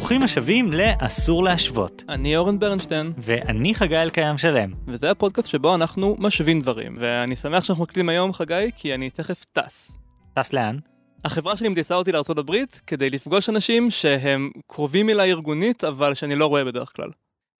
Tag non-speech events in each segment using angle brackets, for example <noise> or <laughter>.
ברוכים השבים ל"אסור להשוות". אני אורן ברנשטיין, ואני חגי אלקיים שלם. וזה הפודקאסט שבו אנחנו משווים דברים, ואני שמח שאנחנו מקליטים היום, חגי, כי אני תכף טס. טס לאן? החברה שלי מטיסה אותי לארה"ב כדי לפגוש אנשים שהם קרובים אליי ארגונית, אבל שאני לא רואה בדרך כלל.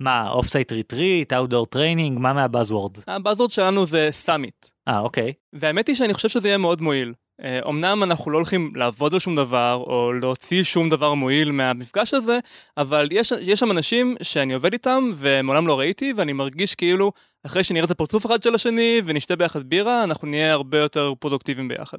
מה, off-site retreat, outdoor training, מה מה buzzwords? ה buzzword שלנו זה summit. אה, אוקיי. והאמת היא שאני חושב שזה יהיה מאוד מועיל. אה, אמנם אנחנו לא הולכים לעבוד על שום דבר, או להוציא שום דבר מועיל מהמפגש הזה, אבל יש, יש שם אנשים שאני עובד איתם ומעולם לא ראיתי, ואני מרגיש כאילו אחרי שנראה את הפרצוף אחד של השני ונשתה ביחד בירה, אנחנו נהיה הרבה יותר פרודוקטיביים ביחד.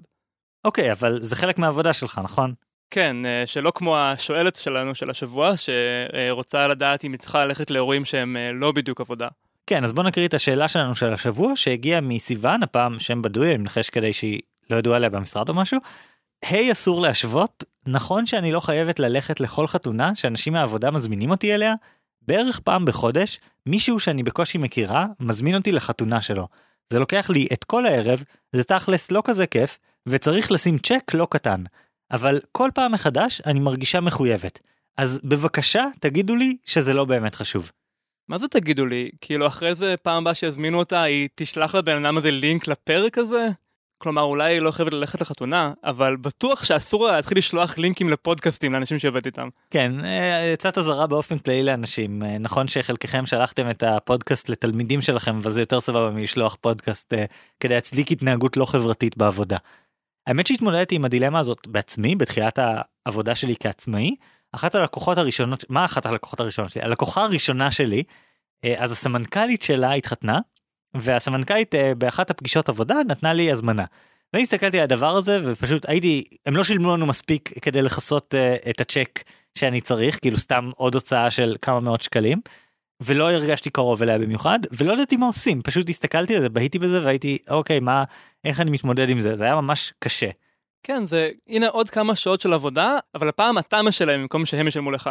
אוקיי, אבל זה חלק מהעבודה שלך, נכון? כן, אה, שלא כמו השואלת שלנו של השבוע, שרוצה לדעת אם היא צריכה ללכת לאירועים שהם אה, לא בדיוק עבודה. כן, אז בוא נקריא את השאלה שלנו של השבוע, שהגיעה מסיוון, הפעם שם בדוי, אני מנחש כדי שהיא לא ידעו עליה במשרד או משהו. היי hey, אסור להשוות, נכון שאני לא חייבת ללכת לכל חתונה שאנשים מהעבודה מזמינים אותי אליה? בערך פעם בחודש, מישהו שאני בקושי מכירה מזמין אותי לחתונה שלו. זה לוקח לי את כל הערב, זה תכלס לא כזה כיף, וצריך לשים צ'ק לא קטן. אבל כל פעם מחדש אני מרגישה מחויבת. אז בבקשה תגידו לי שזה לא באמת חשוב. מה זה תגידו לי? כאילו אחרי זה פעם הבאה שיזמינו אותה היא תשלח לבן אדם הזה לינק לפרק הזה? כלומר אולי לא חייבת ללכת לחתונה, אבל בטוח שאסור לה להתחיל לשלוח לינקים לפודקאסטים לאנשים שעובד איתם. כן, יצאת אה, אזהרה באופן כללי לאנשים. אה, נכון שחלקכם שלחתם את הפודקאסט לתלמידים שלכם, אבל זה יותר סבבה מלשלוח פודקאסט אה, כדי להצדיק התנהגות לא חברתית בעבודה. האמת שהתמודדתי עם הדילמה הזאת בעצמי בתחילת העבודה שלי כעצמאי. אחת הלקוחות הראשונות, מה אחת הלקוחות הראשונות שלי? הלקוחה הראשונה שלי, אז הסמנכ"לית שלה התחתנה והסמנכ"לית אה, באחת הפגישות עבודה נתנה לי הזמנה. ואני הסתכלתי על הדבר הזה ופשוט הייתי הם לא שילמו לנו מספיק כדי לכסות uh, את הצ'ק שאני צריך כאילו סתם עוד הוצאה של כמה מאות שקלים. ולא הרגשתי קרוב אליה במיוחד ולא ידעתי מה עושים פשוט הסתכלתי על זה בהיתי בזה והייתי אוקיי מה איך אני מתמודד עם זה זה היה ממש קשה. כן זה הנה עוד כמה שעות של עבודה אבל הפעם אתה משלם במקום שהם ישלמו לך.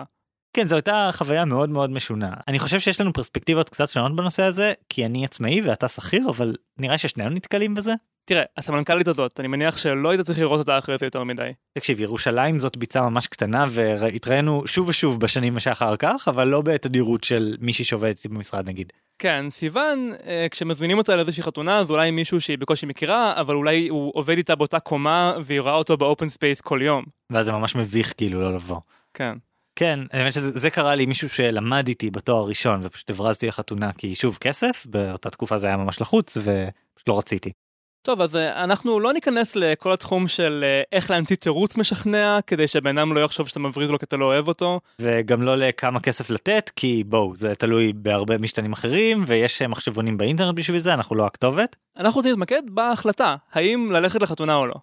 כן זו הייתה חוויה מאוד מאוד משונה אני חושב שיש לנו פרספקטיבות קצת שונות בנושא הזה כי אני עצמאי ואתה שכיר אבל נראה ששנינו נתקלים בזה. תראה הסמנכ"לית הזאת אני מניח שלא היית צריך לראות אותה אחרי זה יותר מדי. תקשיב ירושלים זאת ביצה ממש קטנה והתראינו שוב ושוב בשנים שאחר כך אבל לא בתדירות של מישהי שעובדת במשרד נגיד. כן סיוון אה, כשמזמינים אותה לאיזושהי חתונה אז אולי מישהו שהיא בקושי מכירה אבל אולי הוא עובד איתה באותה קומה והיא רואה אותו ב open space כל יום. ואז זה ממש מביך כאילו לא לבוא. כן. כן, האמת שזה קרה לי מישהו שלמד איתי בתואר ראשון ופשוט הברזתי לחתונה כי שוב כסף באותה תקופה זה היה ממש לחוץ ופשוט לא רציתי. טוב אז אה, אנחנו לא ניכנס לכל התחום של אה, איך להמציא תירוץ משכנע כדי שבן אדם לא יחשוב שאתה מבריז לו כי אתה לא אוהב אותו. וגם לא לכמה כסף לתת כי בואו זה תלוי בהרבה משתנים אחרים ויש מחשבונים באינטרנט בשביל זה אנחנו לא הכתובת. אנחנו רוצים להתמקד בהחלטה האם ללכת לחתונה או לא.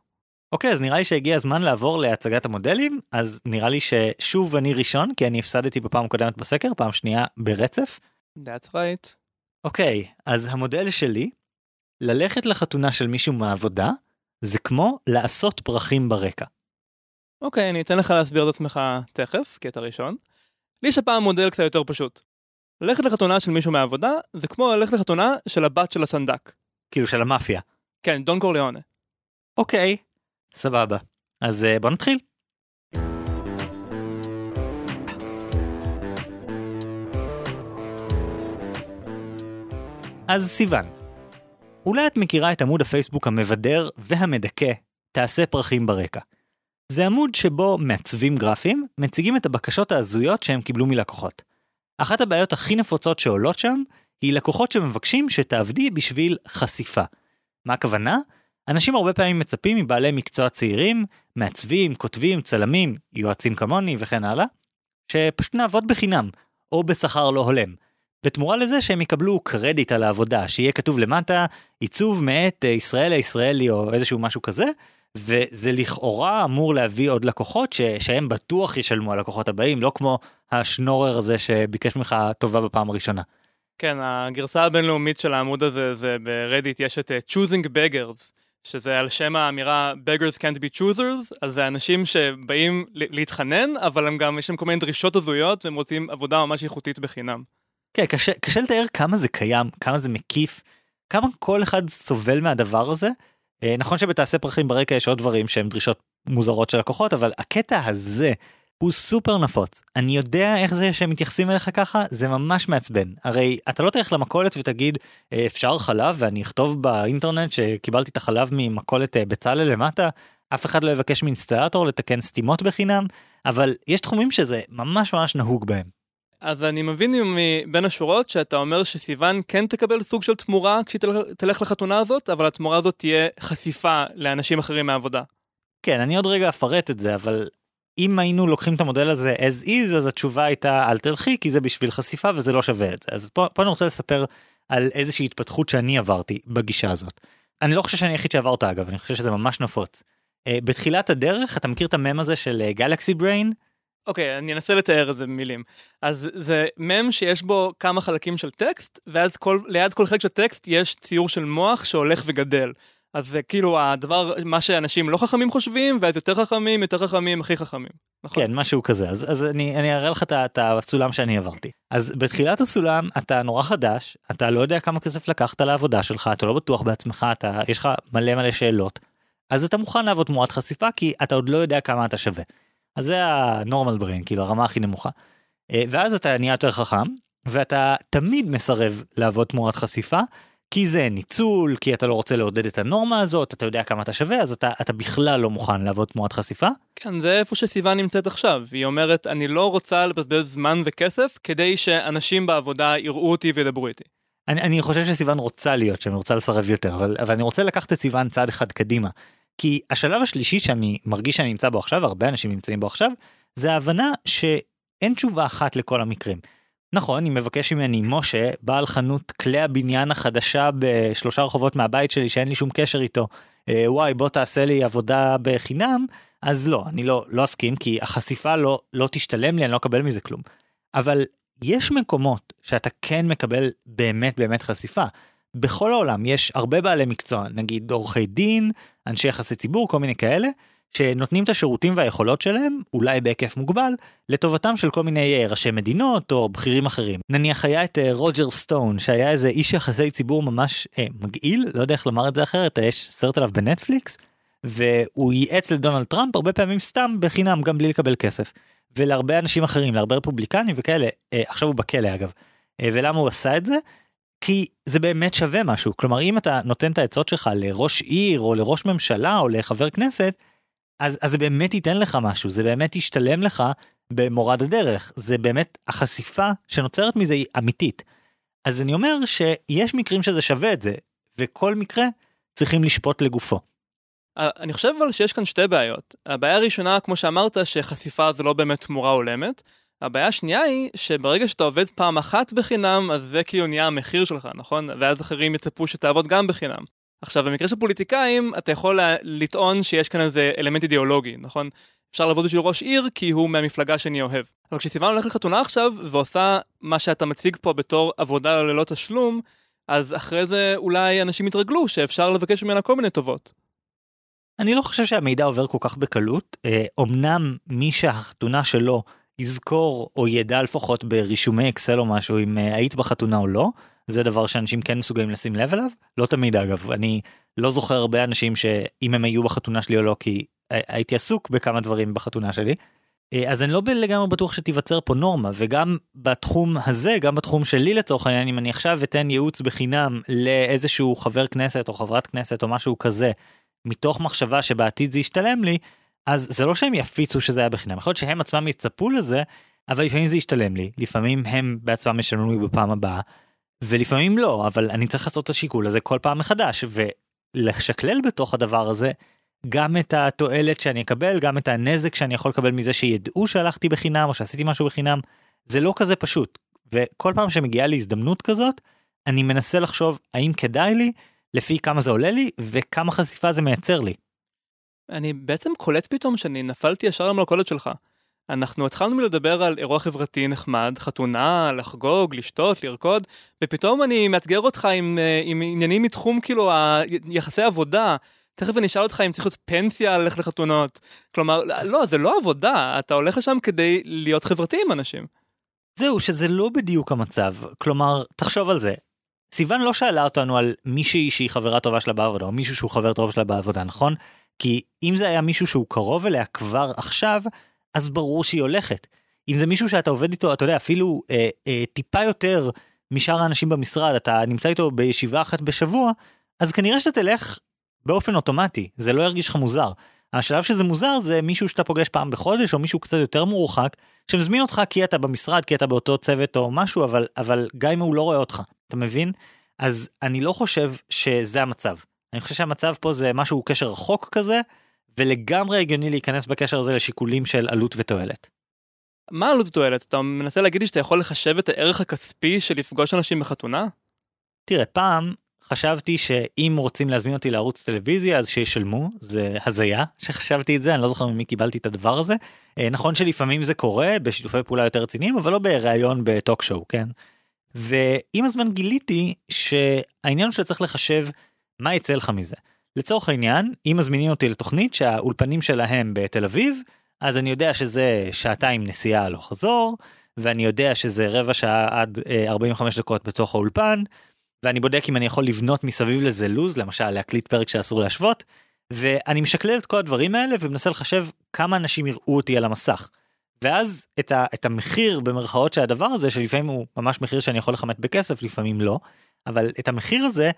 אוקיי אז נראה לי שהגיע הזמן לעבור להצגת המודלים אז נראה לי ששוב אני ראשון כי אני הפסדתי בפעם הקודמת בסקר פעם שנייה ברצף. That's right. אוקיי אז המודל שלי ללכת לחתונה של מישהו מהעבודה זה כמו לעשות פרחים ברקע. אוקיי אני אתן לך להסביר את עצמך תכף קטע ראשון. לי יש הפעם מודל קצת יותר פשוט. ללכת לחתונה של מישהו מהעבודה זה כמו ללכת לחתונה של הבת של הסנדק. כאילו של המאפיה. כן דון קורליאונה. אוקיי סבבה. אז אה, בוא נתחיל. אז סיוון, אולי את מכירה את עמוד הפייסבוק המבדר והמדכא תעשה פרחים ברקע. זה עמוד שבו מעצבים גרפים מציגים את הבקשות ההזויות שהם קיבלו מלקוחות. אחת הבעיות הכי נפוצות שעולות שם היא לקוחות שמבקשים שתעבדי בשביל חשיפה. מה הכוונה? אנשים הרבה פעמים מצפים מבעלי מקצוע צעירים, מעצבים, כותבים, צלמים, יועצים כמוני וכן הלאה, שפשוט נעבוד בחינם, או בשכר לא הולם. בתמורה לזה שהם יקבלו קרדיט על העבודה, שיהיה כתוב למטה עיצוב מאת אה, ישראל הישראלי או איזשהו משהו כזה, וזה לכאורה אמור להביא עוד לקוחות ש... שהם בטוח ישלמו על לקוחות הבאים, לא כמו השנורר הזה שביקש ממך טובה בפעם הראשונה. כן, הגרסה הבינלאומית של העמוד הזה זה ברדיט יש את uh, choosing beggars. שזה על שם האמירה beggars can't be choosers, אז זה אנשים שבאים להתחנן, אבל הם גם, יש להם כל מיני דרישות הזויות, והם רוצים עבודה ממש איכותית בחינם. כן, קשה, קשה לתאר כמה זה קיים, כמה זה מקיף, כמה כל אחד סובל מהדבר הזה. אה, נכון שבתעשה פרחים ברקע יש עוד דברים שהם דרישות מוזרות של לקוחות, אבל הקטע הזה הוא סופר נפוץ. אני יודע איך זה שהם מתייחסים אליך ככה, זה ממש מעצבן. הרי אתה לא תלך למכולת ותגיד "אה, אפשר חלב ואני אכתוב באינטרנט שקיבלתי את החלב ממכולת אה, בצלאל למטה, אף אחד לא יבקש מאינסטלטור לתקן סתימות בחינם, אבל יש תחומים שזה ממש ממש נהוג בהם. אז אני מבין מבין השורות שאתה אומר שסיוון כן תקבל סוג של תמורה כשהיא תלך לחתונה הזאת, אבל התמורה הזאת תהיה חשיפה לאנשים אחרים מהעבודה. כן, אני עוד רגע אפרט את זה, אבל אם היינו לוקחים את המודל הזה as is, אז התשובה הייתה אל תלכי, כי זה בשביל חשיפה וזה לא שווה את זה. אז פה, פה אני רוצה לספר על איזושהי התפתחות שאני עברתי בגישה הזאת. אני לא חושב שאני היחיד שעבר אותה אגב, אני חושב שזה ממש נפוץ. Uh, בתחילת הדרך, אתה מכיר את המם הזה של גלקסי uh, בריין? אוקיי, okay, אני אנסה לתאר את זה במילים. אז זה מם שיש בו כמה חלקים של טקסט, ואז כל, ליד כל חלק של טקסט יש ציור של מוח שהולך וגדל. אז זה כאילו הדבר, מה שאנשים לא חכמים חושבים, ואז יותר חכמים, יותר חכמים, הכי חכמים. נכון? כן, משהו כזה. אז, אז אני, אני אראה לך את הסולם שאני עברתי. אז בתחילת הסולם אתה נורא חדש, אתה לא יודע כמה כסף לקחת לעבודה שלך, אתה לא בטוח בעצמך, אתה, יש לך מלא מלא שאלות. אז אתה מוכן לעבוד תמורת חשיפה, כי אתה עוד לא יודע כמה אתה שווה. אז זה ה-normal brain, כאילו הרמה הכי נמוכה. אה, ואז אתה נהיה יותר חכם, ואתה תמיד מסרב לעבוד תמורת חשיפה, כי זה ניצול, כי אתה לא רוצה לעודד את הנורמה הזאת, אתה יודע כמה אתה שווה, אז אתה, אתה בכלל לא מוכן לעבוד תמורת חשיפה. כן, זה איפה שסיוון נמצאת עכשיו. היא אומרת, אני לא רוצה לבזבז זמן וכסף כדי שאנשים בעבודה יראו אותי וידברו איתי. אני, אני חושב שסיוון רוצה להיות שם, רוצה לסרב יותר, אבל, אבל אני רוצה לקחת את סיוון צעד אחד קדימה. כי השלב השלישי שאני מרגיש שאני נמצא בו עכשיו, הרבה אנשים נמצאים בו עכשיו, זה ההבנה שאין תשובה אחת לכל המקרים. נכון, היא מבקש ממני, משה, בעל חנות כלי הבניין החדשה בשלושה רחובות מהבית שלי שאין לי שום קשר איתו, אה, וואי בוא תעשה לי עבודה בחינם, אז לא, אני לא, לא אסכים כי החשיפה לא, לא תשתלם לי, אני לא אקבל מזה כלום. אבל יש מקומות שאתה כן מקבל באמת באמת חשיפה. בכל העולם יש הרבה בעלי מקצוע, נגיד עורכי דין, אנשי יחסי ציבור, כל מיני כאלה, שנותנים את השירותים והיכולות שלהם, אולי בהיקף מוגבל, לטובתם של כל מיני אה, ראשי מדינות או בכירים אחרים. נניח היה את אה, רוג'ר סטון, שהיה איזה איש יחסי ציבור ממש אה, מגעיל, לא יודע איך לומר את זה אחרת, יש סרט עליו בנטפליקס, והוא ייעץ לדונלד טראמפ הרבה פעמים סתם בחינם, גם בלי לקבל כסף. ולהרבה אנשים אחרים, להרבה רפובליקנים וכאלה, אה, עכשיו הוא בכלא אגב. אה, ולמה הוא עשה את זה? כי זה באמת שווה משהו. כלומר, אם אתה נותן את העצות שלך לראש עיר או לראש ממשלה או לחבר כנסת, אז, אז זה באמת ייתן לך משהו, זה באמת ישתלם לך במורד הדרך, זה באמת החשיפה שנוצרת מזה היא אמיתית. אז אני אומר שיש מקרים שזה שווה את זה, וכל מקרה צריכים לשפוט לגופו. אני חושב אבל שיש כאן שתי בעיות. הבעיה הראשונה, כמו שאמרת, שחשיפה זה לא באמת תמורה הולמת. הבעיה השנייה היא שברגע שאתה עובד פעם אחת בחינם, אז זה כאילו נהיה המחיר שלך, נכון? ואז אחרים יצפו שתעבוד גם בחינם. עכשיו, במקרה של פוליטיקאים, אתה יכול לטעון שיש כאן איזה אלמנט אידיאולוגי, נכון? אפשר לעבוד בשביל ראש עיר כי הוא מהמפלגה שאני אוהב. אבל כשסיוון הולך לחתונה עכשיו ועושה מה שאתה מציג פה בתור עבודה ללא תשלום, אז אחרי זה אולי אנשים יתרגלו שאפשר לבקש ממנה כל מיני טובות. אני לא חושב שהמידע עובר כל כך בקלות. אומנם מי שהחתונה שלו יזכור או ידע לפחות ברישומי אקסל או משהו אם היית בחתונה או לא, זה דבר שאנשים כן מסוגלים לשים לב אליו? לא תמיד אגב. אני לא זוכר הרבה אנשים שאם הם היו בחתונה שלי או לא כי הייתי עסוק בכמה דברים בחתונה שלי. אז אני לא לגמרי בטוח שתיווצר פה נורמה וגם בתחום הזה גם בתחום שלי לצורך העניין אם אני עכשיו אתן ייעוץ בחינם לאיזשהו חבר כנסת או חברת כנסת או משהו כזה מתוך מחשבה שבעתיד זה ישתלם לי אז זה לא שהם יפיצו שזה היה בחינם. יכול להיות שהם עצמם יצפו לזה אבל לפעמים זה ישתלם לי. לפעמים הם בעצמם ישלמו לי בפעם הבאה ולפעמים לא אבל אני צריך לעשות את השיקול הזה כל פעם מחדש ולשקלל בתוך הדבר הזה גם את התועלת שאני אקבל גם את הנזק שאני יכול לקבל מזה שידעו שהלכתי בחינם או שעשיתי משהו בחינם זה לא כזה פשוט וכל פעם שמגיעה לי הזדמנות כזאת אני מנסה לחשוב האם כדאי לי לפי כמה זה עולה לי וכמה חשיפה זה מייצר לי. אני בעצם קולט פתאום שאני נפלתי ישר למלכודת שלך. אנחנו התחלנו מלדבר על אירוע חברתי נחמד, חתונה, לחגוג, לשתות, לרקוד, ופתאום אני מאתגר אותך עם, אה, עם עניינים מתחום כאילו היחסי עבודה. תכף אני אשאל אותך אם צריך להיות פנסיה ללכת לחתונות. כלומר, לא, זה לא עבודה, אתה הולך לשם כדי להיות חברתי עם אנשים. זהו, שזה לא בדיוק המצב. כלומר, תחשוב על זה. סיוון לא שאלה אותנו על מישהי שהיא חברה טובה שלה בעבודה, או מישהו שהוא חבר טוב שלה בעבודה, נכון? כי אם זה היה מישהו שהוא קרוב אליה כבר עכשיו, אז ברור שהיא הולכת. אם זה מישהו שאתה עובד איתו, אתה יודע, אפילו אה, אה, טיפה יותר משאר האנשים במשרד, אתה נמצא איתו בישיבה אחת בשבוע, אז כנראה שאתה תלך באופן אוטומטי, זה לא ירגיש לך מוזר. השלב שזה מוזר זה מישהו שאתה פוגש פעם בחודש או מישהו קצת יותר מורחק שמזמין אותך כי אתה במשרד כי אתה באותו צוות או משהו אבל אבל גם אם הוא לא רואה אותך אתה מבין אז אני לא חושב שזה המצב אני חושב שהמצב פה זה משהו קשר רחוק כזה ולגמרי הגיוני להיכנס בקשר הזה לשיקולים של עלות ותועלת. מה עלות ותועלת אתה מנסה להגיד לי שאתה יכול לחשב את הערך הכספי של לפגוש אנשים בחתונה? תראה פעם חשבתי שאם רוצים להזמין אותי לערוץ טלוויזיה אז שישלמו זה הזיה שחשבתי את זה אני לא זוכר ממי קיבלתי את הדבר הזה אה, נכון שלפעמים זה קורה בשיתופי פעולה יותר רציניים אבל לא בריאיון בטוק שואו כן. ועם הזמן גיליתי שהעניין שאתה צריך לחשב מה יצא לך מזה. לצורך העניין אם מזמינים אותי לתוכנית שהאולפנים שלהם בתל אביב אז אני יודע שזה שעתיים נסיעה הלוך חזור ואני יודע שזה רבע שעה עד 45 אה, דקות בתוך האולפן ואני בודק אם אני יכול לבנות מסביב לזה לוז למשל להקליט פרק שאסור להשוות ואני משקלל את כל הדברים האלה ומנסה לחשב כמה אנשים יראו אותי על המסך. ואז את, ה, את המחיר במרכאות של הדבר הזה שלפעמים הוא ממש מחיר שאני יכול לכמת בכסף לפעמים לא אבל את המחיר הזה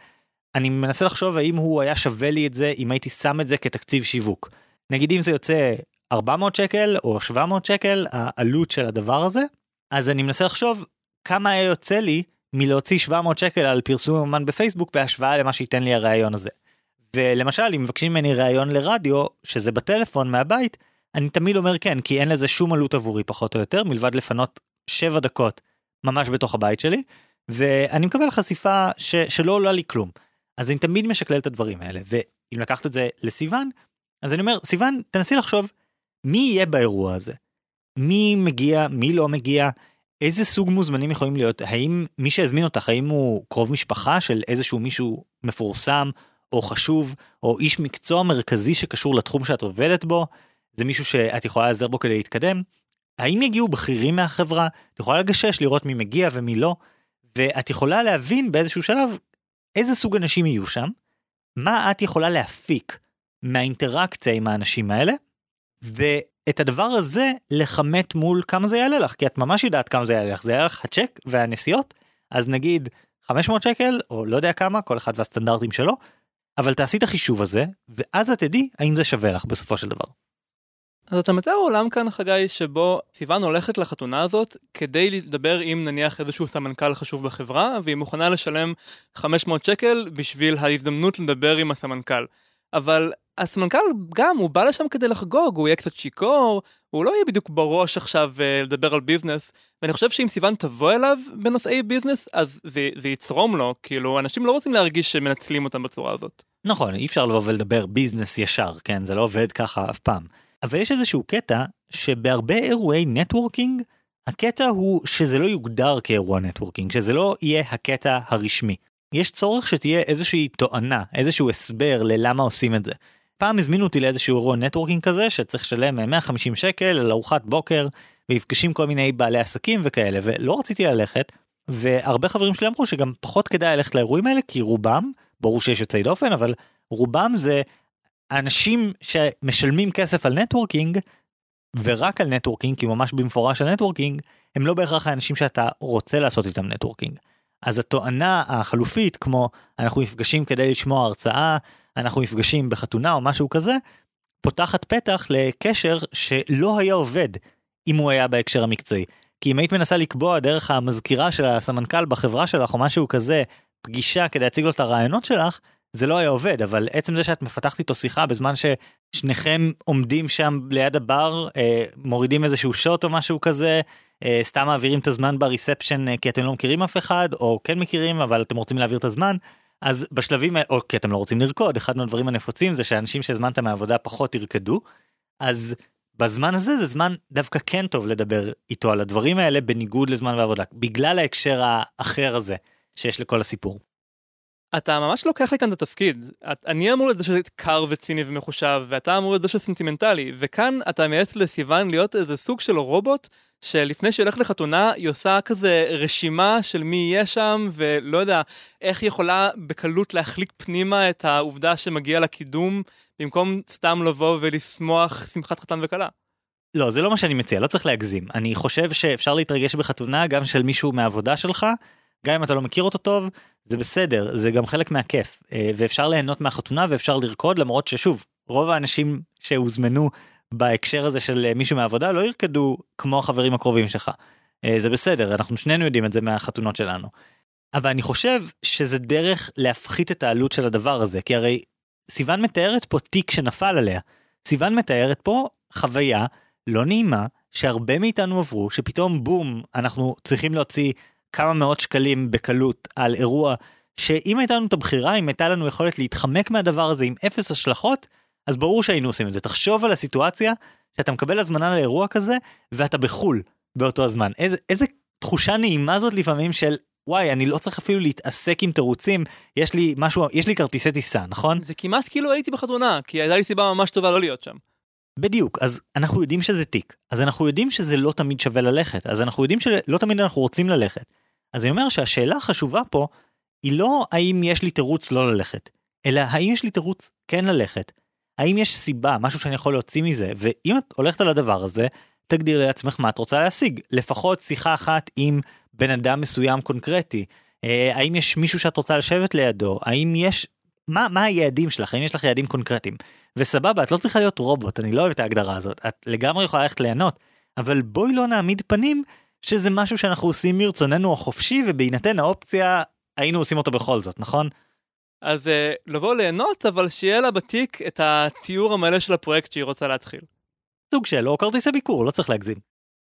אני מנסה לחשוב האם הוא היה שווה לי את זה אם הייתי שם את זה כתקציב שיווק. נגיד אם זה יוצא 400 שקל או 700 שקל העלות של הדבר הזה אז אני מנסה לחשוב כמה היה יוצא לי מלהוציא 700 שקל על פרסום אמן בפייסבוק בהשוואה למה שייתן לי הרעיון הזה. ולמשל אם מבקשים ממני ראיון לרדיו שזה בטלפון מהבית אני תמיד אומר כן כי אין לזה שום עלות עבורי פחות או יותר מלבד לפנות 7 דקות ממש בתוך הבית שלי ואני מקבל חשיפה ש, שלא עולה לי כלום. אז אני תמיד משקלל את הדברים האלה ואם לקחת את זה לסיוון אז אני אומר סיוון תנסי לחשוב מי יהיה באירוע הזה. מי מגיע מי לא מגיע? איזה סוג מוזמנים יכולים להיות? האם מי שהזמין אותך האם הוא קרוב משפחה של איזשהו מישהו מפורסם או חשוב או איש מקצוע מרכזי שקשור לתחום שאת עובדת בו? זה מישהו שאת יכולה לעזר בו כדי להתקדם. האם יגיעו בכירים מהחברה? את יכולה לגשש לראות מי מגיע ומי לא? ואת יכולה להבין באיזשהו שלב איזה סוג אנשים יהיו שם מה את יכולה להפיק מהאינטראקציה עם האנשים האלה. את הדבר הזה לכמת מול כמה זה יעלה לך כי את ממש יודעת כמה זה יעלה לך זה יעלה לך הצ'ק והנסיעות אז נגיד 500 שקל או לא יודע כמה כל אחד והסטנדרטים שלו אבל תעשי את החישוב הזה ואז את תדעי האם זה שווה לך בסופו של דבר. אז אתה מתאר עולם כאן חגי שבו סיוון הולכת לחתונה הזאת כדי לדבר עם נניח איזשהו סמנכ"ל חשוב בחברה והיא מוכנה לשלם 500 שקל בשביל ההזדמנות לדבר עם הסמנכ"ל. אבל הסמנכ"ל גם, הוא בא לשם כדי לחגוג, הוא יהיה קצת שיכור, הוא לא יהיה בדיוק בראש עכשיו uh, לדבר על ביזנס, ואני חושב שאם סיוון תבוא אליו בנושאי ביזנס, אז זה, זה יצרום לו, כאילו, אנשים לא רוצים להרגיש שמנצלים אותם בצורה הזאת. נכון, אי אפשר לבוא ולדבר ביזנס ישר, כן, זה לא עובד ככה אף פעם. אבל יש איזשהו קטע שבהרבה אירועי נטוורקינג, הקטע הוא שזה לא יוגדר כאירוע נטוורקינג, שזה לא יהיה הקטע הרשמי. יש צורך שתהיה איזושהי תואנה, איזשהו הסבר ללמה עושים את זה. פעם הזמינו אותי לאיזשהו אירוע נטוורקינג כזה שצריך לשלם 150 שקל על ארוחת בוקר ויפגשים כל מיני בעלי עסקים וכאלה ולא רציתי ללכת והרבה חברים שלי אמרו שגם פחות כדאי ללכת לאירועים האלה כי רובם ברור שיש יוצאי דופן אבל רובם זה אנשים שמשלמים כסף על נטוורקינג ורק על נטוורקינג כי ממש במפורש על נטוורקינג הם לא בהכרח האנשים שאתה רוצה לעשות איתם נטוורקינג. אז התואנה החלופית כמו אנחנו נפגשים כדי לשמוע הרצאה אנחנו נפגשים בחתונה או משהו כזה, פותחת פתח לקשר שלא היה עובד אם הוא היה בהקשר המקצועי. כי אם היית מנסה לקבוע דרך המזכירה של הסמנכ"ל בחברה שלך או משהו כזה, פגישה כדי להציג לו את הרעיונות שלך, זה לא היה עובד, אבל עצם זה שאת מפתחת איתו שיחה בזמן ששניכם עומדים שם ליד הבר, אה, מורידים איזשהו שוט או משהו כזה, אה, סתם מעבירים את הזמן ב reception אה, כי אתם לא מכירים אף אחד, או כן מכירים אבל אתם רוצים להעביר את הזמן, אז בשלבים או כי אתם לא רוצים לרקוד, אחד מהדברים הנפוצים זה שאנשים שהזמנת מהעבודה פחות ירקדו, אז בזמן הזה זה זמן דווקא כן טוב לדבר איתו על הדברים האלה בניגוד לזמן בעבודה, בגלל ההקשר האחר הזה שיש לכל הסיפור. אתה ממש לוקח לי כאן את התפקיד. את, אני אמור לזה שזה קר וציני ומחושב, ואתה אמור לזה שזה סנטימנטלי, וכאן אתה מייעץ לסיוון להיות איזה סוג של רובוט, שלפני שהיא הולכת לחתונה, היא עושה כזה רשימה של מי יהיה שם, ולא יודע, איך היא יכולה בקלות להחליק פנימה את העובדה שמגיע לה קידום, במקום סתם לבוא ולשמוח שמחת חתן וכלה. לא, זה לא מה שאני מציע, לא צריך להגזים. אני חושב שאפשר להתרגש בחתונה גם של מישהו מהעבודה שלך, גם אם אתה לא מכיר אותו טוב, זה בסדר, זה גם חלק מהכיף. אה, ואפשר ליהנות מהחתונה ואפשר לרקוד, למרות ששוב, רוב האנשים שהוזמנו בהקשר הזה של אה, מישהו מהעבודה לא ירקדו כמו החברים הקרובים שלך. אה, זה בסדר, אנחנו שנינו יודעים את זה מהחתונות שלנו. אבל אני חושב שזה דרך להפחית את העלות של הדבר הזה, כי הרי סיוון מתארת פה תיק שנפל עליה. סיוון מתארת פה חוויה לא נעימה שהרבה מאיתנו עברו, שפתאום בום, אנחנו צריכים להוציא כמה מאות שקלים בקלות על אירוע שאם הייתה לנו את הבחירה, אם הייתה לנו יכולת להתחמק מהדבר הזה עם אפס השלכות, אז ברור שהיינו עושים את זה. תחשוב על הסיטואציה שאתה מקבל הזמנה לאירוע כזה ואתה בחול באותו הזמן. איזה, איזה תחושה נעימה זאת לפעמים של וואי אני לא צריך אפילו להתעסק עם תירוצים יש לי משהו יש לי כרטיסי טיסה נכון זה כמעט כאילו הייתי בחתונה כי הייתה לי סיבה ממש טובה לא להיות שם. בדיוק אז אנחנו יודעים שזה תיק אז אנחנו יודעים שזה לא תמיד שווה ללכת אז אנחנו יודעים שלא תמיד אנחנו רוצים ללכת. אז אני אומר שהשאלה החשובה פה היא לא האם יש לי תירוץ לא ללכת אלא האם יש לי תירוץ כן ללכת. האם יש סיבה משהו שאני יכול להוציא מזה ואם את הולכת על הדבר הזה תגדירי לעצמך מה את רוצה להשיג לפחות שיחה אחת עם בן אדם מסוים קונקרטי אה, האם יש מישהו שאת רוצה לשבת לידו האם יש מה מה היעדים שלך האם יש לך יעדים קונקרטיים וסבבה את לא צריכה להיות רובוט אני לא אוהב את ההגדרה הזאת את לגמרי יכולה ללכת ליהנות אבל בואי לא נעמיד פנים שזה משהו שאנחנו עושים מרצוננו החופשי ובהינתן האופציה היינו עושים אותו בכל זאת נכון. אז uh, לבוא ליהנות אבל שיהיה לה בתיק את התיאור המלא של הפרויקט שהיא רוצה להתחיל. סוג של או כרטיסי ביקור לא צריך להגזים.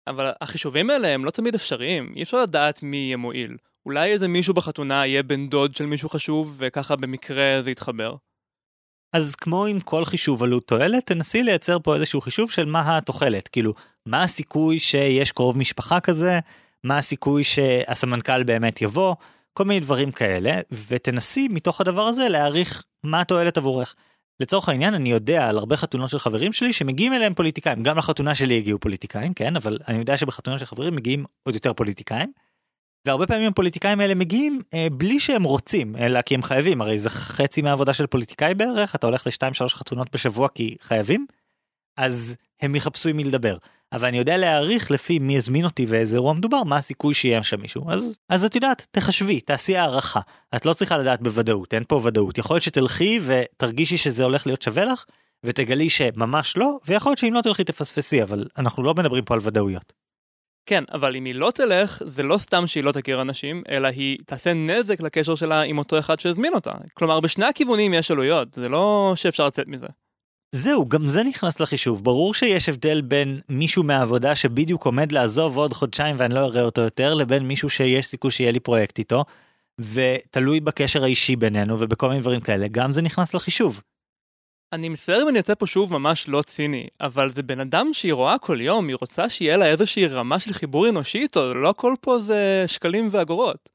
אבל החישובים האלה הם לא תמיד אפשריים, אי אפשר לדעת מי יהיה מועיל. אולי איזה מישהו בחתונה יהיה בן דוד של מישהו חשוב, וככה במקרה זה יתחבר. אז כמו עם כל חישוב עלות תועלת, תנסי לייצר פה איזשהו חישוב של מה התוחלת, כאילו, מה הסיכוי שיש קרוב משפחה כזה, מה הסיכוי שהסמנכ"ל באמת יבוא, כל מיני דברים כאלה, ותנסי מתוך הדבר הזה להעריך מה התועלת עבורך. לצורך העניין אני יודע על הרבה חתונות של חברים שלי שמגיעים אליהם פוליטיקאים גם לחתונה שלי הגיעו פוליטיקאים כן אבל אני יודע שבחתונה של חברים מגיעים עוד יותר פוליטיקאים. והרבה פעמים הפוליטיקאים האלה מגיעים אה, בלי שהם רוצים אלא כי הם חייבים הרי זה חצי מהעבודה של פוליטיקאי בערך אתה הולך לשתיים שלוש חתונות בשבוע כי חייבים. אז הם יחפשו עם מי לדבר אבל אני יודע להעריך לפי מי הזמין אותי ואיזה אירוע מדובר מה הסיכוי שיהיה שם מישהו אז אז את יודעת תחשבי תעשי הערכה את לא צריכה לדעת בוודאות אין פה ודאות יכול להיות שתלכי ותרגישי שזה הולך להיות שווה לך ותגלי שממש לא ויכול להיות שאם לא תלכי תפספסי אבל אנחנו לא מדברים פה על ודאויות. כן, אבל אם היא לא תלך, זה לא סתם שהיא לא תכיר אנשים, אלא היא תעשה נזק לקשר שלה עם אותו אחד שהזמין אותה. כלומר, בשני הכיוונים יש עלויות, זה לא שאפשר לצאת מזה. זהו, גם זה נכנס לחישוב. ברור שיש הבדל בין מישהו מהעבודה שבדיוק עומד לעזוב עוד חודשיים ואני לא אראה אותו יותר, לבין מישהו שיש סיכוי שיהיה לי פרויקט איתו, ותלוי בקשר האישי בינינו ובכל מיני דברים כאלה, גם זה נכנס לחישוב. אני מצטער אם אני יוצא פה שוב ממש לא ציני, אבל זה בן אדם שהיא רואה כל יום, היא רוצה שיהיה לה איזושהי רמה של חיבור אנושי איתו, לא הכל פה זה שקלים ואגורות.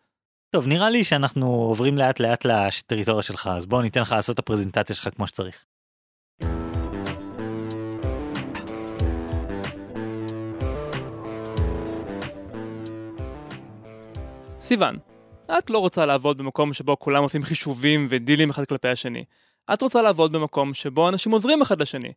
טוב, נראה לי שאנחנו עוברים לאט לאט לטריטוריה שלך, אז בוא ניתן לך לעשות את הפרזנטציה שלך כמו שצריך. סיוון, את לא רוצה לעבוד במקום שבו כולם עושים חישובים ודילים אחד כלפי השני. את רוצה לעבוד במקום שבו אנשים עוזרים אחד לשני.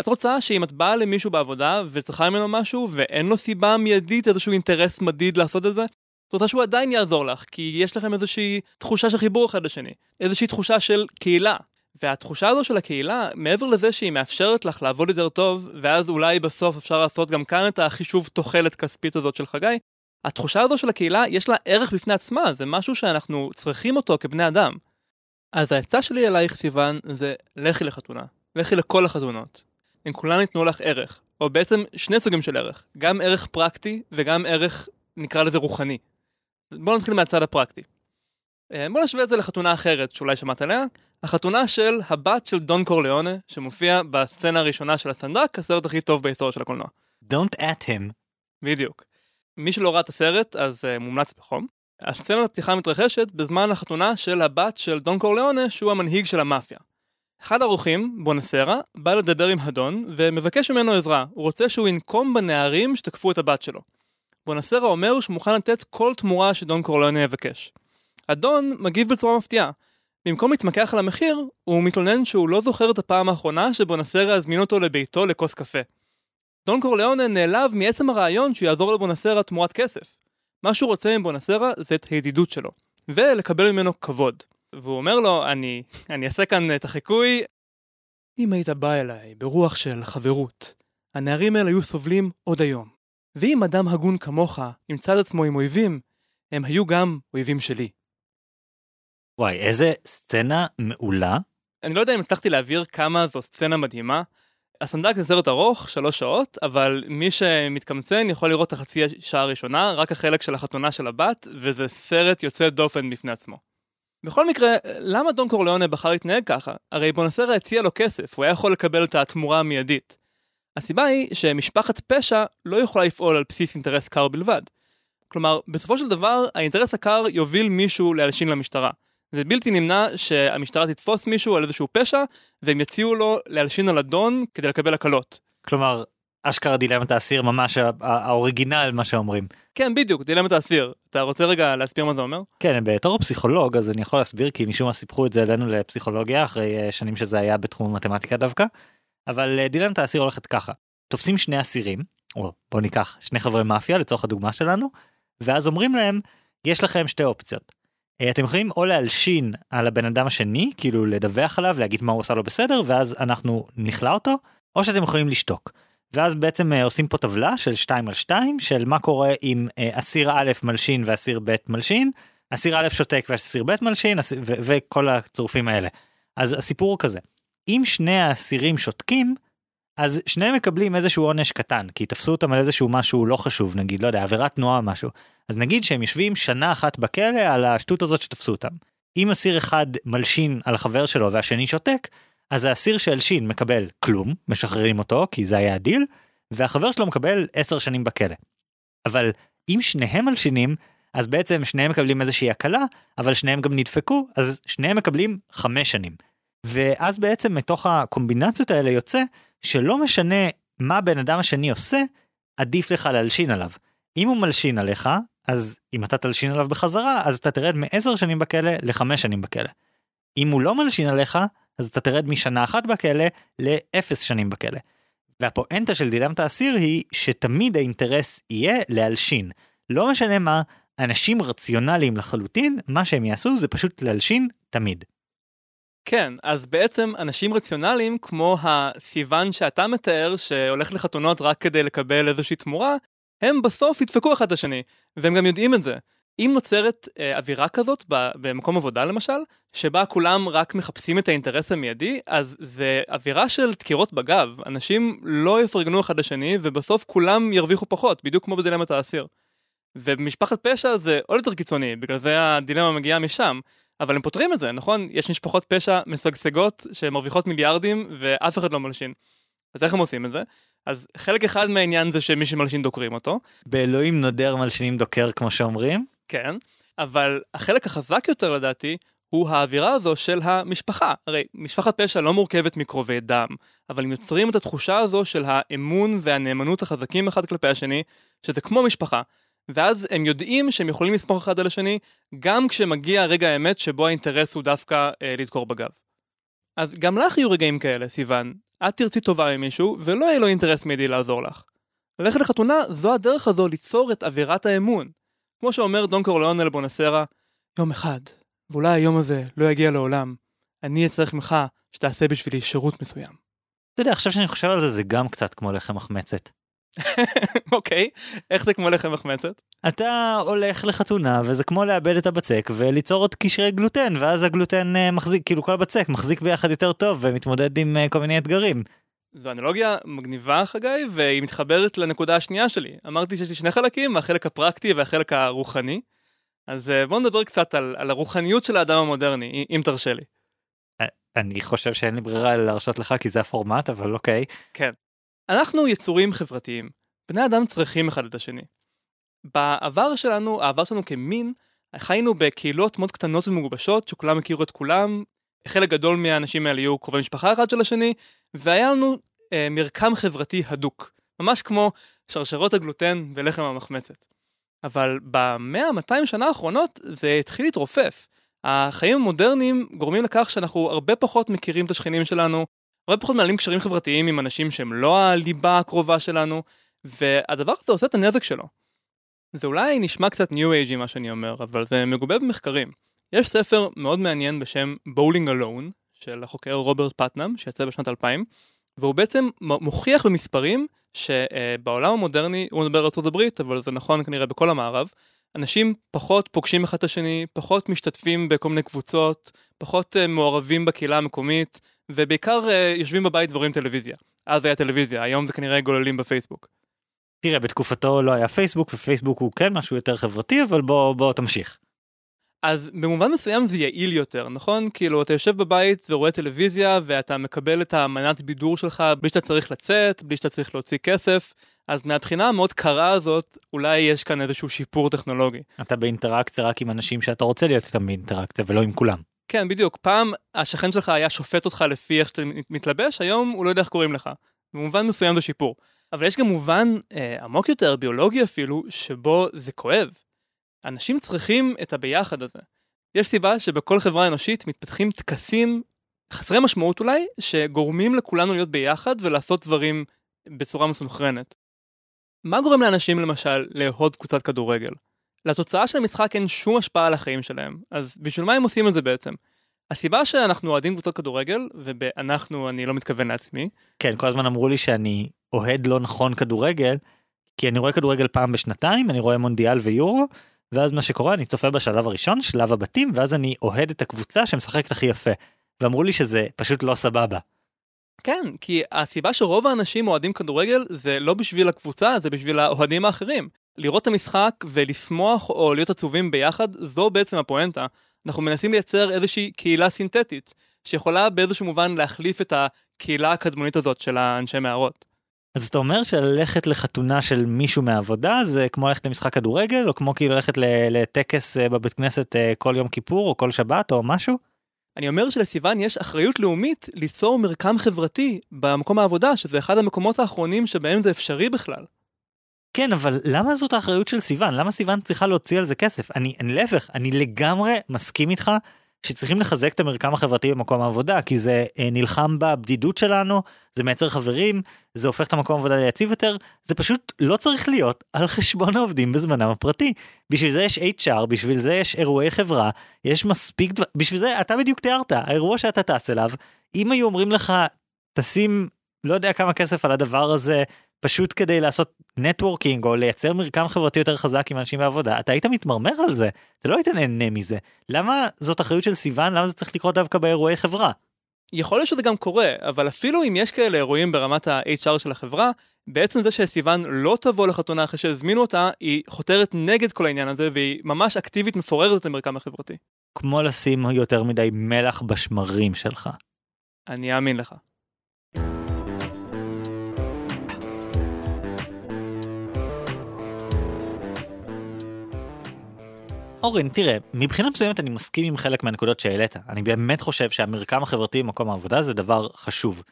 את רוצה שאם את באה למישהו בעבודה וצריכה ממנו משהו ואין לו סיבה מיידית איזשהו אינטרס מדיד לעשות את זה, את רוצה שהוא עדיין יעזור לך, כי יש לכם איזושהי תחושה של חיבור אחד לשני, איזושהי תחושה של קהילה. והתחושה הזו של הקהילה, מעבר לזה שהיא מאפשרת לך לעבוד יותר טוב, ואז אולי בסוף אפשר לעשות גם כאן את החישוב תוחלת כספית הזאת של חגי, התחושה הזו של הקהילה יש לה ערך בפני עצמה, זה משהו שאנחנו צריכים אותו כבני אדם. אז העצה שלי אלייך סיוון זה לכי לחתונה, לכי לכל החתונות. הם כולן ייתנו לך ערך, או בעצם שני סוגים של ערך, גם ערך פרקטי וגם ערך נקרא לזה רוחני. בואו נתחיל מהצד הפרקטי. אה, בואו נשווה את זה לחתונה אחרת שאולי שמעת עליה, החתונה של הבת של דון קורליאונה, שמופיע בסצנה הראשונה של הסנדק, הסרט הכי טוב בהיסטוריה של הקולנוע. Don't at him. בדיוק. מי שלא ראה את הסרט, אז uh, מומלץ בחום. הסצנת הפתיחה מתרחשת בזמן החתונה של הבת של דון קורליאונה, שהוא המנהיג של המאפיה. אחד האורחים, בונסרה, בא לדבר עם הדון ומבקש ממנו עזרה, הוא רוצה שהוא ינקום בנערים שתקפו את הבת שלו. בונסרה אומר שהוא מוכן לתת כל תמורה שדון קורליאונה יבקש. הדון מגיב בצורה מפתיעה. במקום להתמקח על המחיר, הוא מתלונן שהוא לא זוכר את הפעם האחרונה שבונסרה הזמין אותו לביתו לכוס קפה. דון קורליאונה נעלב מעצם הרעיון שהוא יעזור לבונסרה תמורת כסף. מה שהוא רוצה מבונסרה זה את הידידות שלו, ולקבל ממנו כבוד. והוא אומר לו, אני, אני אעשה כאן את החיקוי, אם היית בא אליי ברוח של חברות, הנערים האלה היו סובלים עוד היום. ואם אדם הגון כמוך ימצא את עצמו עם אויבים, הם היו גם אויבים שלי. וואי, איזה סצנה מעולה. אני לא יודע אם הצלחתי להעביר כמה זו סצנה מדהימה. הסנדק זה סרט ארוך, שלוש שעות, אבל מי שמתקמצן יכול לראות את החצי שעה הראשונה, רק החלק של החתונה של הבת, וזה סרט יוצא דופן בפני עצמו. בכל מקרה, למה דון קורליאונה בחר להתנהג ככה? הרי בונסרה הציע לו כסף, הוא היה יכול לקבל את התמורה המיידית. הסיבה היא שמשפחת פשע לא יכולה לפעול על בסיס אינטרס קר בלבד. כלומר, בסופו של דבר, האינטרס הקר יוביל מישהו להלשין למשטרה. זה בלתי נמנע שהמשטרה תתפוס מישהו על איזשהו פשע, והם יציעו לו להלשין על אדון כדי לקבל הקלות. כלומר, אשכרה דילמת האסיר ממש האוריגינל מה שאומרים. כן בדיוק דילמת האסיר אתה רוצה רגע להסביר מה זה אומר? כן בתור פסיכולוג אז אני יכול להסביר כי משום מה סיפחו את זה אלינו לפסיכולוגיה אחרי אה, שנים שזה היה בתחום המתמטיקה דווקא. אבל אה, דילמת האסיר הולכת ככה תופסים שני אסירים או בוא ניקח שני חברי מאפיה לצורך הדוגמה שלנו ואז אומרים להם יש לכם שתי אופציות. אה, אתם יכולים או להלשין על הבן אדם השני כאילו לדווח עליו להגיד מה הוא עושה לו בסדר ואז אנחנו נכלא אותו או שאתם יכולים לשתוק. ואז בעצם אה, עושים פה טבלה של 2 על 2 של מה קורה אם אה, אסיר א' מלשין ואסיר ב' מלשין, אסיר א' שותק ואסיר ב' מלשין וכל הצורפים האלה. אז הסיפור הוא כזה, אם שני האסירים שותקים, אז שניהם מקבלים איזשהו עונש קטן, כי תפסו אותם על איזשהו משהו לא חשוב, נגיד, לא יודע, עבירת תנועה או משהו. אז נגיד שהם יושבים שנה אחת בכלא על השטות הזאת שתפסו אותם. אם אסיר אחד מלשין על החבר שלו והשני שותק, אז האסיר שהלשין מקבל כלום, משחררים אותו כי זה היה הדיל, והחבר שלו מקבל 10 שנים בכלא. אבל אם שניהם מלשינים, אז בעצם שניהם מקבלים איזושהי הקלה, אבל שניהם גם נדפקו, אז שניהם מקבלים 5 שנים. ואז בעצם מתוך הקומבינציות האלה יוצא שלא משנה מה בן אדם השני עושה, עדיף לך להלשין עליו. אם הוא מלשין עליך, אז אם אתה תלשין עליו בחזרה, אז אתה תרד מ-10 שנים בכלא ל-5 שנים בכלא. אם הוא לא מלשין עליך, אז אתה תרד משנה אחת בכלא לאפס שנים בכלא. והפואנטה של דילמת האסיר היא שתמיד האינטרס יהיה להלשין. לא משנה מה, אנשים רציונליים לחלוטין, מה שהם יעשו זה פשוט להלשין תמיד. כן, אז בעצם אנשים רציונליים כמו הסיוון שאתה מתאר, שהולך לחתונות רק כדי לקבל איזושהי תמורה, הם בסוף ידפקו אחד את השני, והם גם יודעים את זה. אם נוצרת אה, אווירה כזאת במקום עבודה למשל, שבה כולם רק מחפשים את האינטרס המיידי, אז זה אווירה של דקירות בגב. אנשים לא יפרגנו אחד לשני, ובסוף כולם ירוויחו פחות, בדיוק כמו בדילמת האסיר. ובמשפחת פשע זה עוד יותר קיצוני, בגלל זה הדילמה מגיעה משם. אבל הם פותרים את זה, נכון? יש משפחות פשע משגשגות שמרוויחות מיליארדים ואף אחד לא מלשין. אז איך הם עושים את זה? אז חלק אחד מהעניין זה שמי שמלשין דוקרים אותו. באלוהים נודר מלשינים דוקר כמו שאומרים. כן, אבל החלק החזק יותר לדעתי הוא האווירה הזו של המשפחה. הרי משפחת פשע לא מורכבת מקרובי דם, אבל הם יוצרים את התחושה הזו של האמון והנאמנות החזקים אחד כלפי השני, שזה כמו משפחה. ואז הם יודעים שהם יכולים לסמוך אחד על השני, גם כשמגיע רגע האמת שבו האינטרס הוא דווקא אה, לדקור בגב. אז גם לך יהיו רגעים כאלה, סיוון. את תרצי טובה ממישהו, ולא יהיה לו אינטרס מיידי לעזור לך. ללכת לחתונה זו הדרך הזו ליצור את אווירת האמון. כמו שאומר דון קורליאון אל בונסרה, יום אחד, ואולי היום הזה לא יגיע לעולם, אני אצטרך ממך שתעשה בשבילי שירות מסוים. אתה יודע, עכשיו שאני חושב על זה, זה גם קצת כמו לחם מחמצת. <laughs> אוקיי, איך זה כמו לחם מחמצת? אתה הולך לחתונה וזה כמו לאבד את הבצק וליצור עוד קשרי גלוטן ואז הגלוטן אה, מחזיק כאילו כל הבצק מחזיק ביחד יותר טוב ומתמודד עם אה, כל מיני אתגרים. זו אנלוגיה מגניבה חגי והיא מתחברת לנקודה השנייה שלי אמרתי שיש לי שני חלקים החלק הפרקטי והחלק הרוחני אז אה, בוא נדבר קצת על, על הרוחניות של האדם המודרני אם תרשה לי. אני חושב שאין לי ברירה להרשות לך כי זה הפורמט אבל אוקיי. כן. אנחנו יצורים חברתיים בני אדם צריכים אחד את השני. בעבר שלנו העבר שלנו כמין חיינו בקהילות מאוד קטנות ומגובשות שכולם הכירו את כולם חלק גדול מהאנשים האלה היו קרובי משפחה אחד של השני והיה לנו אה, מרקם חברתי הדוק, ממש כמו שרשרות הגלוטן ולחם המחמצת. אבל במאה 200 שנה האחרונות זה התחיל להתרופף. החיים המודרניים גורמים לכך שאנחנו הרבה פחות מכירים את השכנים שלנו, הרבה פחות מנהלים קשרים חברתיים עם אנשים שהם לא הליבה הקרובה שלנו, והדבר הזה עושה את הנזק שלו. זה אולי נשמע קצת ניו אייג'י מה שאני אומר, אבל זה מגובה במחקרים. יש ספר מאוד מעניין בשם Bowling Alone, של החוקר רוברט פטנאם, שיצא בשנת 2000, והוא בעצם מוכיח במספרים שבעולם המודרני, הוא מדבר על ארה"ב, אבל זה נכון כנראה בכל המערב, אנשים פחות פוגשים אחד את השני, פחות משתתפים בכל מיני קבוצות, פחות uh, מעורבים בקהילה המקומית, ובעיקר uh, יושבים בבית ורואים טלוויזיה. אז היה טלוויזיה, היום זה כנראה גוללים בפייסבוק. תראה, בתקופתו לא היה פייסבוק, ופייסבוק הוא כן משהו יותר חברתי, אבל בוא, בוא תמשיך. אז במובן מסוים זה יעיל יותר, נכון? כאילו, אתה יושב בבית ורואה טלוויזיה, ואתה מקבל את המנת בידור שלך בלי שאתה צריך לצאת, בלי שאתה צריך להוציא כסף, אז מהבחינה המאוד קרה הזאת, אולי יש כאן איזשהו שיפור טכנולוגי. אתה באינטראקציה רק עם אנשים שאתה רוצה להיות איתם באינטראקציה, ולא עם כולם. כן, בדיוק. פעם השכן שלך היה שופט אותך לפי איך שאתה מתלבש, היום הוא לא יודע איך קוראים לך. במובן מסוים זה שיפור. אבל יש גם מובן אה, עמוק יותר, ביולוגי אפילו, שבו זה כואב. אנשים צריכים את הביחד הזה. יש סיבה שבכל חברה אנושית מתפתחים טקסים חסרי משמעות אולי, שגורמים לכולנו להיות ביחד ולעשות דברים בצורה מסונכרנת. מה גורם לאנשים למשל לאהוד קבוצת כדורגל? לתוצאה של המשחק אין שום השפעה על החיים שלהם, אז בשביל מה הם עושים את זה בעצם? הסיבה שאנחנו אוהדים קבוצות כדורגל, ובאנחנו אני לא מתכוון לעצמי. כן, כל הזמן אמרו לי שאני אוהד לא נכון כדורגל, כי אני רואה כדורגל פעם בשנתיים, אני רואה מונדיאל ויורו, ואז מה שקורה אני צופה בשלב הראשון שלב הבתים ואז אני אוהד את הקבוצה שמשחקת הכי יפה. ואמרו לי שזה פשוט לא סבבה. כן, כי הסיבה שרוב האנשים אוהדים כדורגל זה לא בשביל הקבוצה, זה בשביל האוהדים האחרים. לראות את המשחק ולשמוח או להיות עצובים ביחד, זו בעצם הפואנטה. אנחנו מנסים לייצר איזושהי קהילה סינתטית, שיכולה באיזשהו מובן להחליף את הקהילה הקדמונית הזאת של האנשי מערות. אז אתה אומר שללכת לחתונה של מישהו מהעבודה זה כמו ללכת למשחק כדורגל או כמו כאילו ללכת לטקס אה, בבית כנסת אה, כל יום כיפור או כל שבת או משהו? אני אומר שלסיוון יש אחריות לאומית ליצור מרקם חברתי במקום העבודה שזה אחד המקומות האחרונים שבהם זה אפשרי בכלל. כן אבל למה זאת האחריות של סיוון? למה סיוון צריכה להוציא על זה כסף? אני, אני להפך אני לגמרי מסכים איתך שצריכים לחזק את המרקם החברתי במקום העבודה כי זה אה, נלחם בבדידות שלנו זה מייצר חברים זה הופך את המקום העבודה ליציב יותר זה פשוט לא צריך להיות על חשבון העובדים בזמנם הפרטי. בשביל זה יש HR בשביל זה יש אירועי חברה יש מספיק דבר בשביל זה אתה בדיוק תיארת האירוע שאתה טס אליו אם היו אומרים לך תשים לא יודע כמה כסף על הדבר הזה פשוט כדי לעשות נטוורקינג או לייצר מרקם חברתי יותר חזק עם אנשים בעבודה אתה היית מתמרמר על זה אתה לא היית נהנה מזה למה זאת אחריות של סיוון למה זה צריך לקרות דווקא באירועי חברה. יכול להיות שזה גם קורה אבל אפילו אם יש כאלה אירועים ברמת ה-HR של החברה בעצם זה שסיוון לא תבוא לחתונה אחרי שהזמינו אותה היא חותרת נגד כל העניין הזה והיא ממש אקטיבית מפוררת את המרקם החברתי. כמו לשים יותר מדי מלח בשמרים שלך. אני אאמין לך. אורן תראה מבחינה מסוימת אני מסכים עם חלק מהנקודות שהעלית אני באמת חושב שהמרקם החברתי במקום העבודה זה דבר חשוב.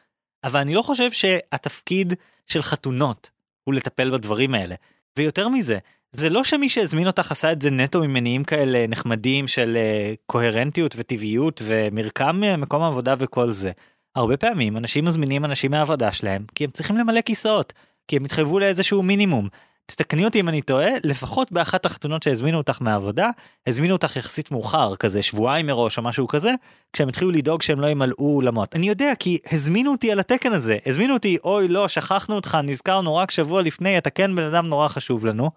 אבל אני לא חושב שהתפקיד של חתונות הוא לטפל בדברים האלה ויותר מזה זה לא שמי שהזמין אותך עשה את זה נטו ממניעים כאלה נחמדים של uh, קוהרנטיות וטבעיות ומרקם uh, מקום העבודה וכל זה. הרבה פעמים אנשים מזמינים אנשים מהעבודה שלהם כי הם צריכים למלא כיסאות כי הם התחייבו לאיזשהו מינימום תתקני אותי אם אני טועה, לפחות באחת החתונות שהזמינו אותך מהעבודה, הזמינו אותך יחסית מאוחר, כזה שבועיים מראש או משהו כזה, כשהם התחילו לדאוג שהם לא ימלאו אולמות. אני יודע כי הזמינו אותי על התקן הזה, הזמינו אותי אוי לא שכחנו אותך נזכרנו רק שבוע לפני אתה כן בן אדם נורא חשוב לנו.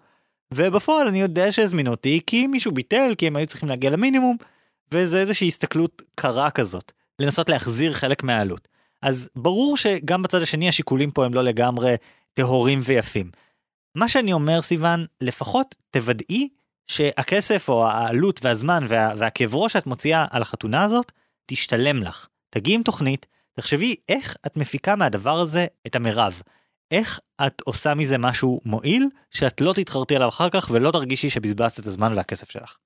ובפועל אני יודע שהזמינו אותי כי מישהו ביטל כי הם היו צריכים להגיע למינימום וזה איזושהי הסתכלות קרה כזאת לנסות להחזיר חלק מהעלות. אז ברור שגם בצד השני השיקולים פה הם לא לגמרי טהורים ויפים. מה שאני אומר סיוון לפחות תוודאי שהכסף או העלות והזמן וה, והכאב ראש שאת מוציאה על החתונה הזאת תשתלם לך. תגיעי עם תוכנית, תחשבי איך את מפיקה מהדבר הזה את המרב. איך את עושה מזה משהו מועיל שאת לא תתחרטי עליו אחר כך ולא תרגישי שבזבזת את הזמן והכסף שלך.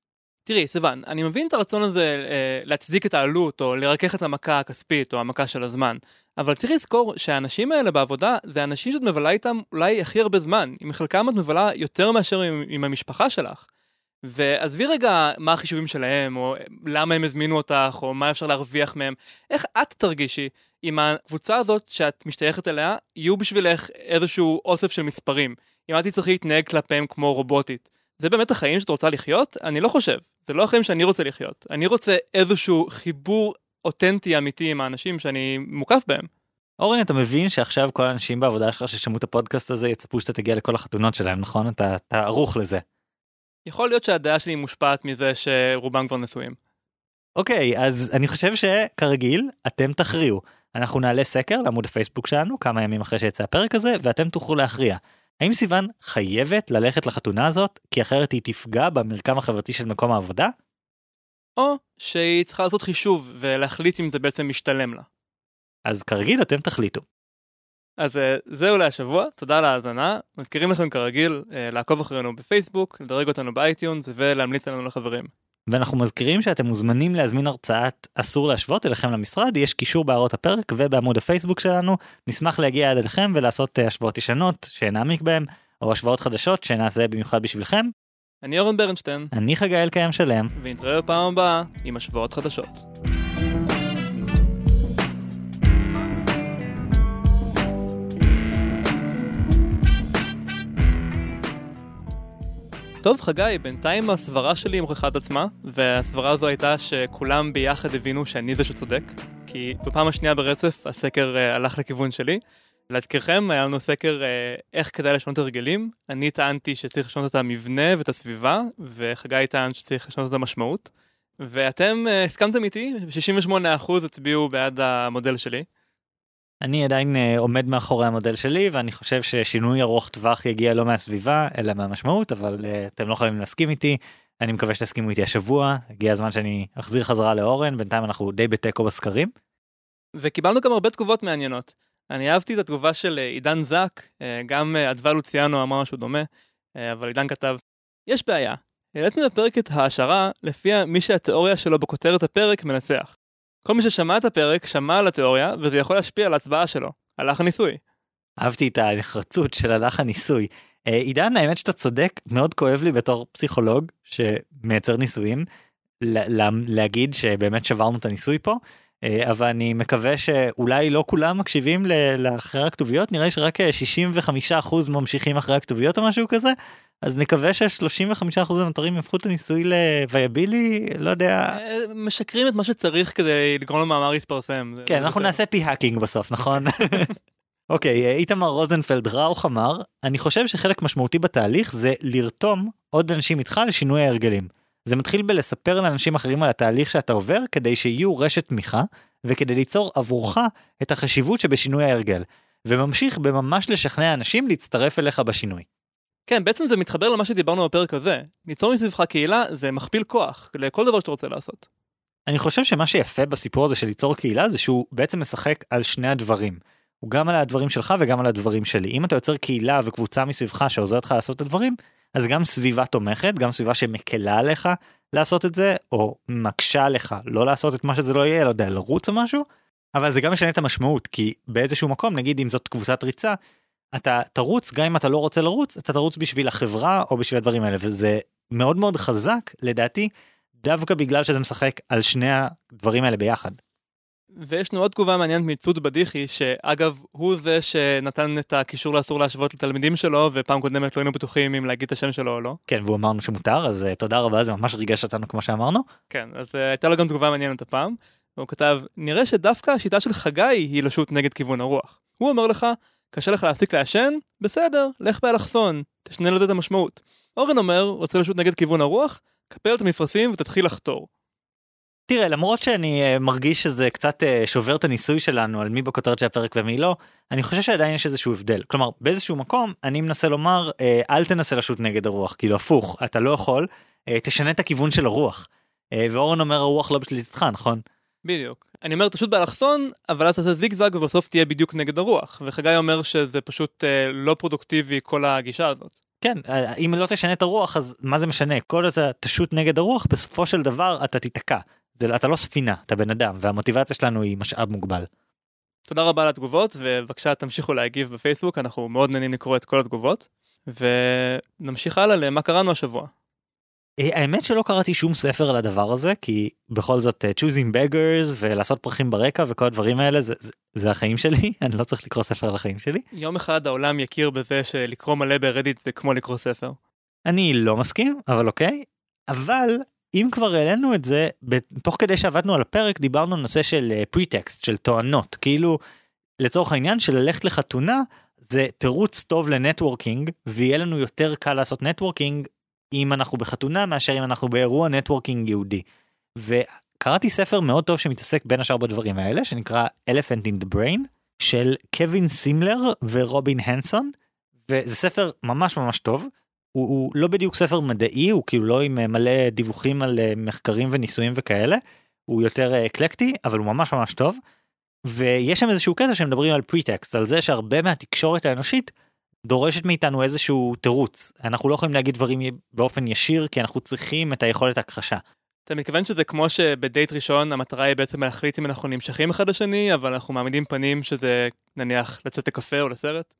תראי סיוון אני מבין את הרצון הזה אה, להצדיק את העלות או לרכך את המכה הכספית או המכה של הזמן אבל צריך לזכור שהאנשים האלה בעבודה זה אנשים שאת מבלה איתם אולי הכי הרבה זמן עם חלקם את מבלה יותר מאשר עם, עם המשפחה שלך. ועזבי רגע מה החישובים שלהם או למה הם הזמינו אותך או מה אפשר להרוויח מהם איך את תרגישי אם הקבוצה הזאת שאת משתייכת אליה, יהיו בשבילך איזשהו אוסף של מספרים. אם את תצטרכי להתנהג כלפיהם כמו רובוטית. זה באמת החיים שאת רוצה לחיות? אני לא חושב. זה לא החיים שאני רוצה לחיות. אני רוצה איזשהו חיבור אותנטי אמיתי עם האנשים שאני מוקף בהם. אורן אתה מבין שעכשיו כל האנשים בעבודה שלך ששמעו את הפודקאסט הזה יצפו שאתה תגיע לכל החתונות שלהם נכון אתה, אתה ערוך לזה. יכול להיות שהדעה שלי מושפעת מזה שרובם כבר נשואים. אוקיי אז אני חושב שכרגיל אתם תכריעו אנחנו נעלה סקר לעמוד הפייסבוק שלנו כמה ימים אחרי שיצא הפרק הזה ואתם תוכלו להכריע. האם סיוון חייבת ללכת לחתונה הזאת כי אחרת היא תפגע במרקם החברתי של מקום העבודה? או שהיא צריכה לעשות חישוב ולהחליט אם זה בעצם משתלם לה. אז כרגיל אתם תחליטו. אז אה, זהו להשבוע, תודה על ההאזנה. מזכירים לכם כרגיל אה, לעקוב אחרינו בפייסבוק, לדרג אותנו ב iTunes ולהמליץ עלינו לחברים. ואנחנו מזכירים שאתם מוזמנים להזמין הרצאת אסור להשוות אליכם למשרד יש קישור בהערות הפרק ובעמוד הפייסבוק שלנו נשמח להגיע עד אליכם ולעשות אה, השוואות ישנות שנעמיק בהם או השוואות חדשות שנעשה במיוחד בשבילכם. אני אורן ברנשטיין, אני חגי אלקיים שלם ונתראה בפעם הבאה עם השוואות חדשות. טוב חגי, בינתיים הסברה שלי מוכיחה את עצמה, והסברה הזו הייתה שכולם ביחד הבינו שאני זה שצודק, כי בפעם השנייה ברצף הסקר uh, הלך לכיוון שלי. להזכירכם, היה לנו סקר uh, איך כדאי לשנות הרגלים, אני טענתי שצריך לשנות את המבנה ואת הסביבה, וחגי טען שצריך לשנות את המשמעות. ואתם uh, הסכמתם איתי, 68% הצביעו בעד המודל שלי. אני עדיין uh, עומד מאחורי המודל שלי ואני חושב ששינוי ארוך טווח יגיע לא מהסביבה אלא מהמשמעות אבל uh, אתם לא יכולים להסכים איתי אני מקווה שתסכימו איתי השבוע הגיע הזמן שאני אחזיר חזרה לאורן בינתיים אנחנו די בתיקו בסקרים. וקיבלנו גם הרבה תגובות מעניינות. אני אהבתי את התגובה של עידן זק, גם אדווה לוציאנו אמר משהו דומה, אבל עידן כתב, יש בעיה, העליתם בפרק את ההשערה לפיה מי שהתיאוריה שלו בכותרת הפרק מנצח. כל מי ששמע את הפרק שמע על התיאוריה וזה יכול להשפיע על ההצבעה שלו, הלך הניסוי. אהבתי את הנחרצות של הלך הניסוי. עידן האמת שאתה צודק מאוד כואב לי בתור פסיכולוג שמייצר ניסויים להגיד שבאמת שברנו את הניסוי פה אבל אני מקווה שאולי לא כולם מקשיבים לאחרי הכתוביות נראה שרק 65% ממשיכים אחרי הכתוביות או משהו כזה אז נקווה ש-35% הנותרים יהפכו את הניסוי לוויאבילי לא יודע משקרים את מה שצריך כדי לגרום למאמר להתפרסם כן אנחנו נעשה פי האקינג בסוף <laughs> נכון. אוקיי איתמר רוזנפלד ראוך אמר אני חושב שחלק משמעותי בתהליך זה לרתום עוד אנשים איתך לשינוי ההרגלים. זה מתחיל בלספר לאנשים אחרים על התהליך שאתה עובר כדי שיהיו רשת תמיכה וכדי ליצור עבורך את החשיבות שבשינוי ההרגל וממשיך בממש לשכנע אנשים להצטרף אליך בשינוי. כן, בעצם זה מתחבר למה שדיברנו בפרק הזה. ליצור מסביבך קהילה זה מכפיל כוח לכל דבר שאתה רוצה לעשות. אני חושב שמה שיפה בסיפור הזה של ליצור קהילה זה שהוא בעצם משחק על שני הדברים. הוא גם על הדברים שלך וגם על הדברים שלי. אם אתה יוצר קהילה וקבוצה מסביבך שעוזרת לך לעשות את הדברים, אז גם סביבה תומכת, גם סביבה שמקלה עליך לעשות את זה, או מקשה עליך לא לעשות את מה שזה לא יהיה, לא יודע, לרוץ או משהו, אבל זה גם משנה את המשמעות, כי באיזשהו מקום, נגיד אם זאת קבוצת ריצה, אתה תרוץ גם אם אתה לא רוצה לרוץ אתה תרוץ בשביל החברה או בשביל הדברים האלה וזה מאוד מאוד חזק לדעתי דווקא בגלל שזה משחק על שני הדברים האלה ביחד. ויש לנו עוד תגובה מעניינת מצוד בדיחי שאגב הוא זה שנתן את הקישור לאסור להשוות לתלמידים שלו ופעם קודמת לא היינו בטוחים אם להגיד את השם שלו או לא. כן והוא אמרנו שמותר אז uh, תודה רבה זה ממש ריגש אותנו כמו שאמרנו. כן אז uh, הייתה לו גם תגובה מעניינת הפעם. הוא כתב נראה שדווקא השיטה של חגי היא לשוט נגד כיוון הרוח. הוא אומר לך קשה לך להפסיק לעשן? בסדר, לך באלכסון, תשנה לזה את המשמעות. אורן אומר, רוצה לשוט נגד כיוון הרוח? קפל את המפרשים ותתחיל לחתור. תראה למרות שאני uh, מרגיש שזה קצת uh, שובר את הניסוי שלנו על מי בכותרת של הפרק ומי לא אני חושב שעדיין יש איזשהו הבדל כלומר באיזשהו מקום אני מנסה לומר uh, אל תנסה לשוט נגד הרוח כאילו הפוך אתה לא יכול תשנה את הכיוון של הרוח ואורן אומר הרוח לא בשליטתך נכון. בדיוק. אני אומר תשוט באלכסון, אבל אז תעשה זיגזג ובסוף תהיה בדיוק נגד הרוח. וחגי אומר שזה פשוט אה, לא פרודוקטיבי כל הגישה הזאת. כן, אה, אם לא תשנה את הרוח אז מה זה משנה? כל עוד אתה תשוט נגד הרוח בסופו של דבר אתה תיתקע. זה, אתה לא ספינה, אתה בן אדם, והמוטיבציה שלנו היא משאב מוגבל. תודה רבה על התגובות, ובבקשה תמשיכו להגיב בפייסבוק, אנחנו מאוד נהנים לקרוא את כל התגובות. ונמשיך הלאה למה קראנו השבוע. אה, האמת שלא קראתי שום ספר על הדבר הזה כי בכל זאת אה, choosing beggars ולעשות פרחים ברקע וכל הדברים האלה זה, זה, זה החיים שלי <laughs> אני לא צריך לקרוא ספר על החיים שלי. יום אחד העולם יכיר בזה שלקרוא מלא ברדיט זה כמו לקרוא ספר. אני לא מסכים אבל אוקיי אבל אם כבר העלינו את זה תוך כדי שעבדנו על הפרק דיברנו על נושא של פריטקסט של טוענות כאילו לצורך העניין של ללכת לחתונה זה תירוץ טוב לנטוורקינג ויהיה לנו יותר קל לעשות נטוורקינג אם אנחנו בחתונה מאשר אם אנחנו באירוע נטוורקינג ייעודי. וקראתי ספר מאוד טוב שמתעסק בין השאר בדברים האלה שנקרא Elephant in the Brain של קווין סימלר ורובין הנסון וזה ספר ממש ממש טוב. הוא, הוא לא בדיוק ספר מדעי הוא כאילו לא עם מלא דיווחים על אה, מחקרים וניסויים וכאלה הוא יותר אקלקטי אבל הוא ממש ממש טוב. ויש שם איזשהו קטע שמדברים על פריטקסט על זה שהרבה מהתקשורת האנושית דורשת מאיתנו איזשהו תירוץ אנחנו לא יכולים להגיד דברים באופן ישיר כי אנחנו צריכים את היכולת הכחשה. אתה מתכוון שזה כמו שבדייט ראשון המטרה היא בעצם להחליט אם אנחנו נמשכים אחד לשני אבל אנחנו מעמידים פנים שזה נניח לצאת לקפה או לסרט?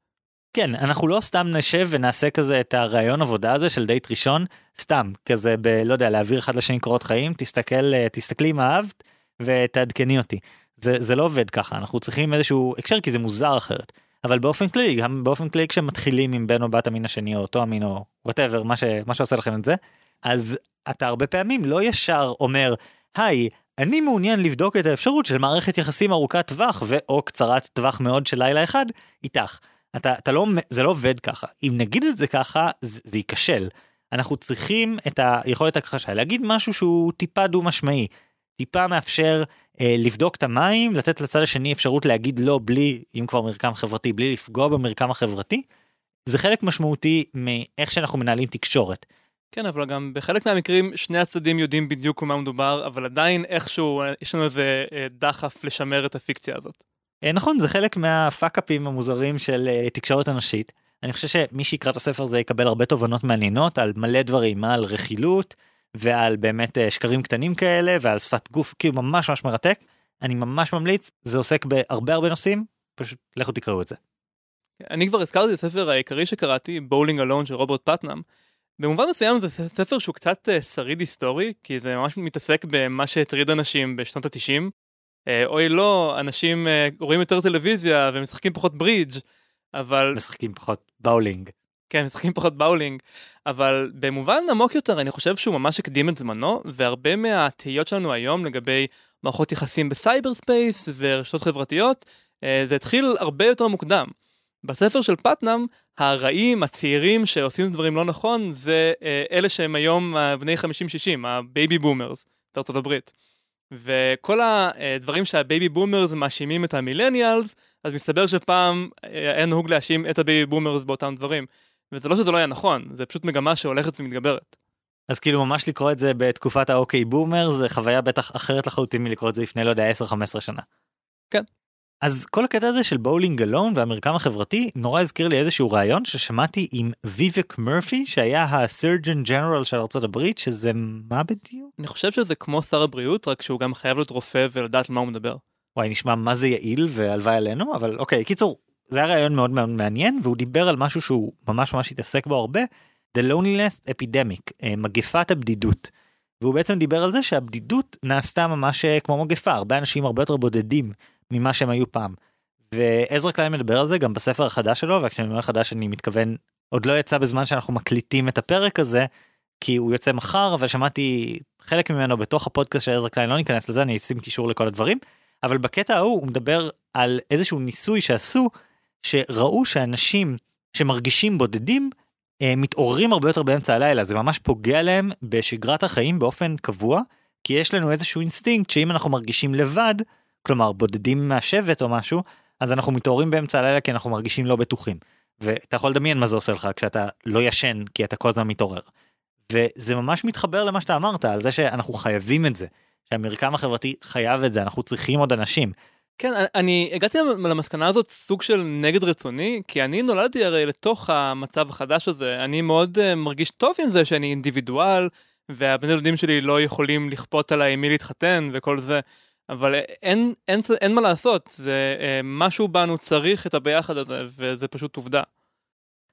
כן אנחנו לא סתם נשב ונעשה כזה את הרעיון עבודה הזה של דייט ראשון סתם כזה ב... לא יודע להעביר אחד לשני קורות חיים תסתכל תסתכלי מה אהבת ותעדכני אותי זה זה לא עובד ככה אנחנו צריכים איזשהו הקשר כי זה מוזר אחרת. אבל באופן כללי גם באופן כללי כשמתחילים עם בן או בת המין השני או אותו המין או whatever מה, ש... מה שעושה לכם את זה אז אתה הרבה פעמים לא ישר אומר היי אני מעוניין לבדוק את האפשרות של מערכת יחסים ארוכת טווח ואו קצרת טווח מאוד של לילה אחד איתך. אתה, אתה לא זה לא עובד ככה אם נגיד את זה ככה זה, זה ייכשל אנחנו צריכים את היכולת הכחשה להגיד משהו שהוא טיפה דו משמעי טיפה מאפשר אה, לבדוק את המים לתת לצד השני אפשרות להגיד לא בלי אם כבר מרקם חברתי בלי לפגוע במרקם החברתי. זה חלק משמעותי מאיך שאנחנו מנהלים תקשורת. כן אבל גם בחלק מהמקרים שני הצדדים יודעים בדיוק מה מדובר אבל עדיין איכשהו אה, יש לנו איזה אה, דחף לשמר את הפיקציה הזאת. אה, נכון זה חלק מהפאקאפים המוזרים של תקשורת אנושית. אני חושב שמי שיקרא את הספר הזה יקבל הרבה תובנות מעניינות על מלא דברים על רכילות ועל באמת אה, שקרים קטנים כאלה ועל שפת גוף כאילו ממש ממש מרתק אני ממש ממליץ זה עוסק בהרבה הרבה נושאים פשוט לכו תקראו את זה. אני כבר הזכרתי את הספר העיקרי שקראתי Bowling Alone של רוברט פטנאם. במובן מסוים זה ספר שהוא קצת אה, שריד היסטורי כי זה ממש מתעסק במה שהטריד אנשים בשנות התשעים. אה, אוי לא אנשים רואים יותר טלוויזיה ומשחקים פחות ברידג' אבל משחקים פחות באולינג כן, משחקים פחות באולינג, אבל במובן עמוק יותר אני חושב שהוא ממש הקדים את זמנו, והרבה מהתהיות שלנו היום לגבי מערכות יחסים ב cyberspace ורשתות חברתיות, אה, זה התחיל הרבה יותר מוקדם. בספר של פטנאם, הרעים, הצעירים שעושים דברים לא נכון, זה אה, אלה שהם היום בני 50-60, ה baby boomers בארצות הברית. וכל הדברים שה baby boomers מאשימים את ה millennials, אז מסתבר שפעם אה, היה נהוג להאשים את ה baby boomers באותם דברים. וזה לא שזה לא היה נכון, זה פשוט מגמה שהולכת ומתגברת. אז כאילו ממש לקרוא את זה בתקופת ה OK boomer זה חוויה בטח אחרת לחלוטין מלקרוא את זה לפני לא יודע 10-15 שנה. כן. אז כל הקטע הזה של Bowling Alone והמרקם החברתי נורא הזכיר לי איזשהו רעיון ששמעתי עם ויבק מרפי שהיה ה Surgeon General של ארה"ב שזה מה בדיוק? אני חושב שזה כמו שר הבריאות רק שהוא גם חייב להיות רופא ולדעת על מה הוא מדבר. וואי נשמע מה זה יעיל והלוואי עלינו אבל אוקיי קיצור זה היה מאוד מאוד מעניין והוא דיבר על משהו שהוא ממש ממש התעסק בו הרבה The Loneliness Epidemic אה, מגפת הבדידות. והוא בעצם דיבר על זה שהבדידות נעשתה ממש אה, כמו מגפה הרבה אנשים הרבה יותר בודדים ממה שהם היו פעם. ועזרא קליין מדבר על זה גם בספר החדש שלו וכשאני אומר חדש אני מתכוון עוד לא יצא בזמן שאנחנו מקליטים את הפרק הזה כי הוא יוצא מחר אבל שמעתי חלק ממנו בתוך הפודקאסט של עזרא קליין לא ניכנס לזה אני אשים קישור לכל הדברים אבל בקטע ההוא הוא מדבר על איזשהו ניסוי שעשו שראו שאנשים שמרגישים בודדים אה, מתעוררים הרבה יותר באמצע הלילה זה ממש פוגע להם בשגרת החיים באופן קבוע כי יש לנו איזשהו אינסטינקט שאם אנחנו מרגישים לבד כלומר בודדים מהשבט או משהו אז אנחנו מתעוררים באמצע הלילה כי אנחנו מרגישים לא בטוחים. ואתה יכול לדמיין מה זה עושה לך כשאתה לא ישן כי אתה כל הזמן מתעורר. וזה ממש מתחבר למה שאתה אמרת על זה שאנחנו חייבים את זה שהמרקם החברתי חייב את זה אנחנו צריכים עוד אנשים. כן, אני הגעתי למסקנה הזאת סוג של נגד רצוני, כי אני נולדתי הרי לתוך המצב החדש הזה, אני מאוד uh, מרגיש טוב עם זה שאני אינדיבידואל, והבני דודים שלי לא יכולים לכפות עליי מי להתחתן וכל זה, אבל אין, אין, אין, אין מה לעשות, זה uh, משהו בנו צריך את הביחד הזה, וזה פשוט עובדה.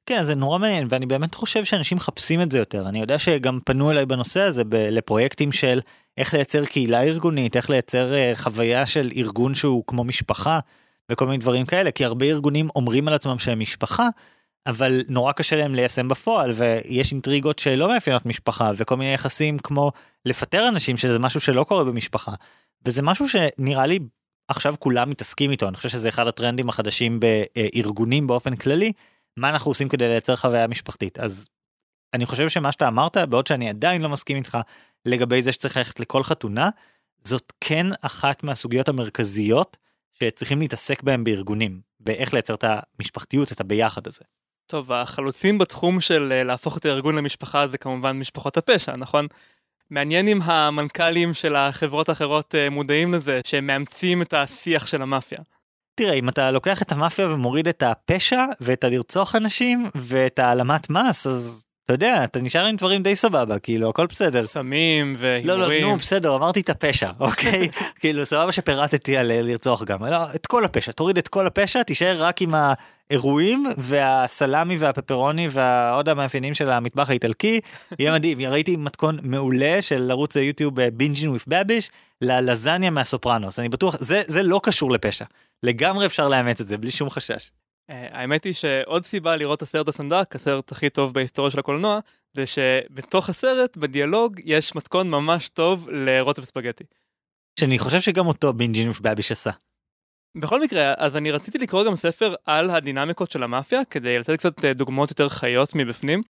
כן, זה נורא מעניין, ואני באמת חושב שאנשים מחפשים את זה יותר. אני יודע שגם פנו אליי בנושא הזה ב- לפרויקטים של איך לייצר קהילה ארגונית, איך לייצר uh, חוויה של ארגון שהוא כמו משפחה, וכל מיני דברים כאלה, כי הרבה ארגונים אומרים על עצמם שהם משפחה, אבל נורא קשה להם ליישם בפועל, ויש אינטריגות שלא מאפיינות משפחה, וכל מיני יחסים כמו לפטר אנשים, שזה משהו שלא קורה במשפחה. וזה משהו שנראה לי עכשיו כולם מתעסקים איתו, אני חושב שזה אחד הטרנדים החדשים בארגונים באופן כללי, מה אנחנו עושים כדי לייצר חוויה משפחתית. אז אני חושב שמה שאתה אמרת, בעוד שאני עדיין לא מסכים איתך לגבי זה שצריך ללכת לכל חתונה, זאת כן אחת מהסוגיות המרכזיות שצריכים להתעסק בהם בארגונים, באיך לייצר את המשפחתיות, את הביחד הזה. טוב, החלוצים בתחום של אה, להפוך את הארגון למשפחה זה כמובן משפחות הפשע, נכון? מעניין אם המנכ"לים של החברות האחרות אה, מודעים לזה, שהם מאמצים את השיח של המאפיה. תראה, אם אתה לוקח את המאפיה ומוריד את הפשע ואת הלרצוח אנשים ואת העלמת מס, אז אתה יודע, אתה נשאר עם דברים די סבבה, כאילו, הכל בסדר. סמים והימורים. לא, לא, נו, בסדר, אמרתי את הפשע, <laughs> אוקיי? כאילו, סבבה שפירטתי על לרצוח גם. לא, את כל הפשע, תוריד את כל הפשע, תישאר רק עם האירועים והסלמי והפפרוני ועוד המאפיינים של המטבח האיטלקי. יהיה מדהים, ראיתי מתכון מעולה של ערוץ היוטיוב בינג'ין וויף באביש ללזניה מהסופרנוס. אני בטוח, זה, זה לא קשור לפשע. לגמרי אפשר לאמץ את זה בלי שום חשש. אה, האמת היא שעוד סיבה לראות את הסרט הסנדק, הסרט הכי טוב בהיסטוריה של הקולנוע, זה שבתוך הסרט, בדיאלוג, יש מתכון ממש טוב לרוטב ספגטי. שאני חושב שגם אותו Binging with Babish עשה. בכל מקרה, אז אני רציתי לקרוא גם ספר על הדינמיקות של המאפיה, כדי לתת קצת אה, דוגמאות יותר חיות מבפנים.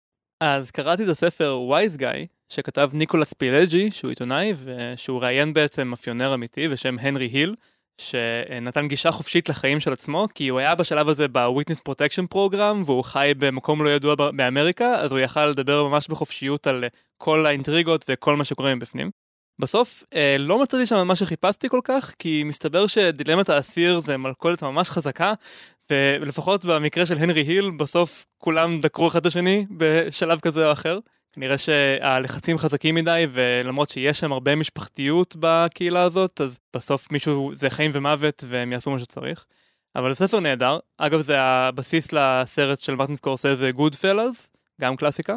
אז קראתי את הספר Wiseguy, שכתב ניקולס פילג'י, שהוא עיתונאי, ושהוא ראיין בעצם מאפיונר אמיתי בשם הנרי היל, שנתן גישה חופשית לחיים של עצמו, כי הוא היה בשלב הזה ב-Witness Protection Program, והוא חי במקום לא ידוע באמריקה, אז הוא יכל לדבר ממש בחופשיות על כל האינטריגות וכל מה שקורה מבפנים. בסוף אה, לא מצאתי שם מה שחיפשתי כל כך, כי מסתבר שדילמת האסיר זה מלכודת ממש חזקה, ולפחות במקרה של הנרי היל, בסוף כולם דקרו אחד את השני בשלב כזה או אחר. כנראה שהלחצים חזקים מדי, ולמרות שיש שם הרבה משפחתיות בקהילה הזאת, אז בסוף מישהו, זה חיים ומוות, והם יעשו מה שצריך. אבל זה ספר נהדר. אגב, זה הבסיס לסרט של מרטין סקורסזה, גוד פלאז, גם קלאסיקה.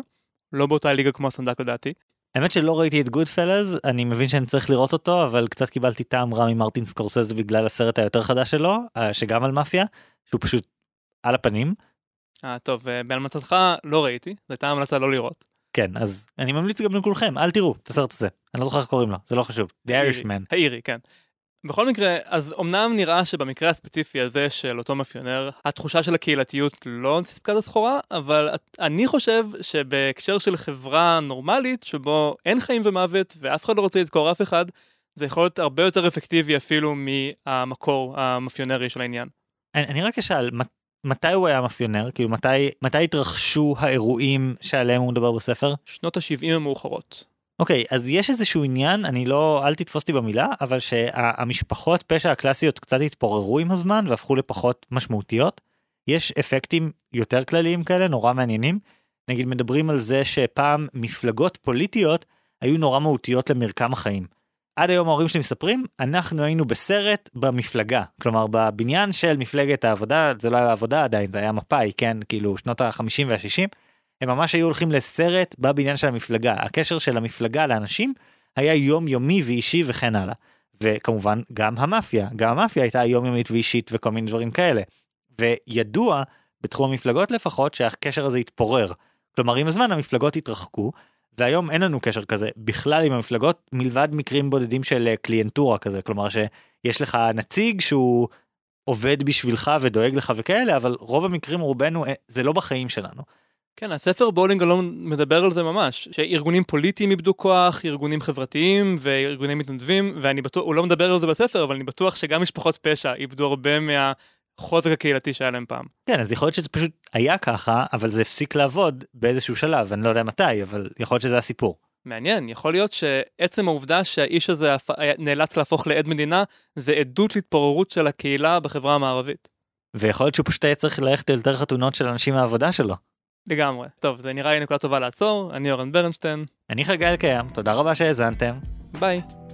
לא באותה ליגה כמו הסנדק לדעתי. האמת שלא ראיתי את גוד פלאז, אני מבין שאני צריך לראות אותו, אבל קצת קיבלתי טעם רע ממרטין סקורסזה בגלל הסרט היותר חדש שלו, אה, שגם על מאפיה, שהוא פשוט על הפנים. אה, טוב, אה, בהמלצתך לא ראיתי, זו הייתה המלצה לא לראות. כן אז אני ממליץ גם לכולכם אל תראו את הסרט הזה אני לא זוכר איך קוראים לו זה לא חשוב The Irishman. האירי כן. בכל מקרה אז אמנם נראה שבמקרה הספציפי הזה של אותו מאפיונר התחושה של הקהילתיות לא סיפקה את הסחורה אבל אני חושב שבהקשר של חברה נורמלית שבו אין חיים ומוות ואף אחד לא רוצה לדקור אף אחד זה יכול להיות הרבה יותר אפקטיבי אפילו מהמקור המאפיונרי של העניין. אני, אני רק אשאל מתי הוא היה מאפיונר? כאילו מתי, מתי התרחשו האירועים שעליהם הוא מדבר בספר? שנות ה-70 המאוחרות. אוקיי, okay, אז יש איזשהו עניין, אני לא, אל תתפוס אותי במילה, אבל שהמשפחות פשע הקלאסיות קצת התפוררו עם הזמן והפכו לפחות משמעותיות. יש אפקטים יותר כלליים כאלה, נורא מעניינים. נגיד מדברים על זה שפעם מפלגות פוליטיות היו נורא מהותיות למרקם החיים. עד היום ההורים שלי מספרים אנחנו היינו בסרט במפלגה כלומר בבניין של מפלגת העבודה זה לא היה עבודה עדיין זה היה מפא"י כן כאילו שנות ה-50 וה-60 הם ממש היו הולכים לסרט בבניין של המפלגה הקשר של המפלגה לאנשים היה יומיומי ואישי וכן הלאה. וכמובן גם המאפיה גם המאפיה הייתה יומיומית ואישית וכל מיני דברים כאלה. וידוע בתחום המפלגות לפחות שהקשר הזה התפורר. כלומר עם הזמן המפלגות התרחקו והיום אין לנו קשר כזה בכלל עם המפלגות מלבד מקרים בודדים של אה, קליינטורה כזה כלומר שיש לך נציג שהוא עובד בשבילך ודואג לך וכאלה אבל רוב המקרים רובנו אה, זה לא בחיים שלנו. כן הספר בולינג לא מדבר על זה ממש שארגונים פוליטיים איבדו כוח ארגונים חברתיים וארגונים מתנדבים ואני בטוח הוא לא מדבר על זה בספר אבל אני בטוח שגם משפחות פשע איבדו הרבה מה. החוזק הקהילתי שהיה להם פעם. כן אז יכול להיות שזה פשוט היה ככה אבל זה הפסיק לעבוד באיזשהו שלב אני לא יודע מתי אבל יכול להיות שזה הסיפור. מעניין יכול להיות שעצם העובדה שהאיש הזה נאלץ להפוך לעד מדינה זה עדות להתפוררות של הקהילה בחברה המערבית. ויכול להיות שהוא פשוט היה צריך ללכת ליותר חתונות של אנשים מהעבודה שלו. לגמרי. טוב זה נראה לי נקודה טובה לעצור אני אורן ברנשטיין. אני חגי אלקיים תודה רבה שהאזנתם. ביי.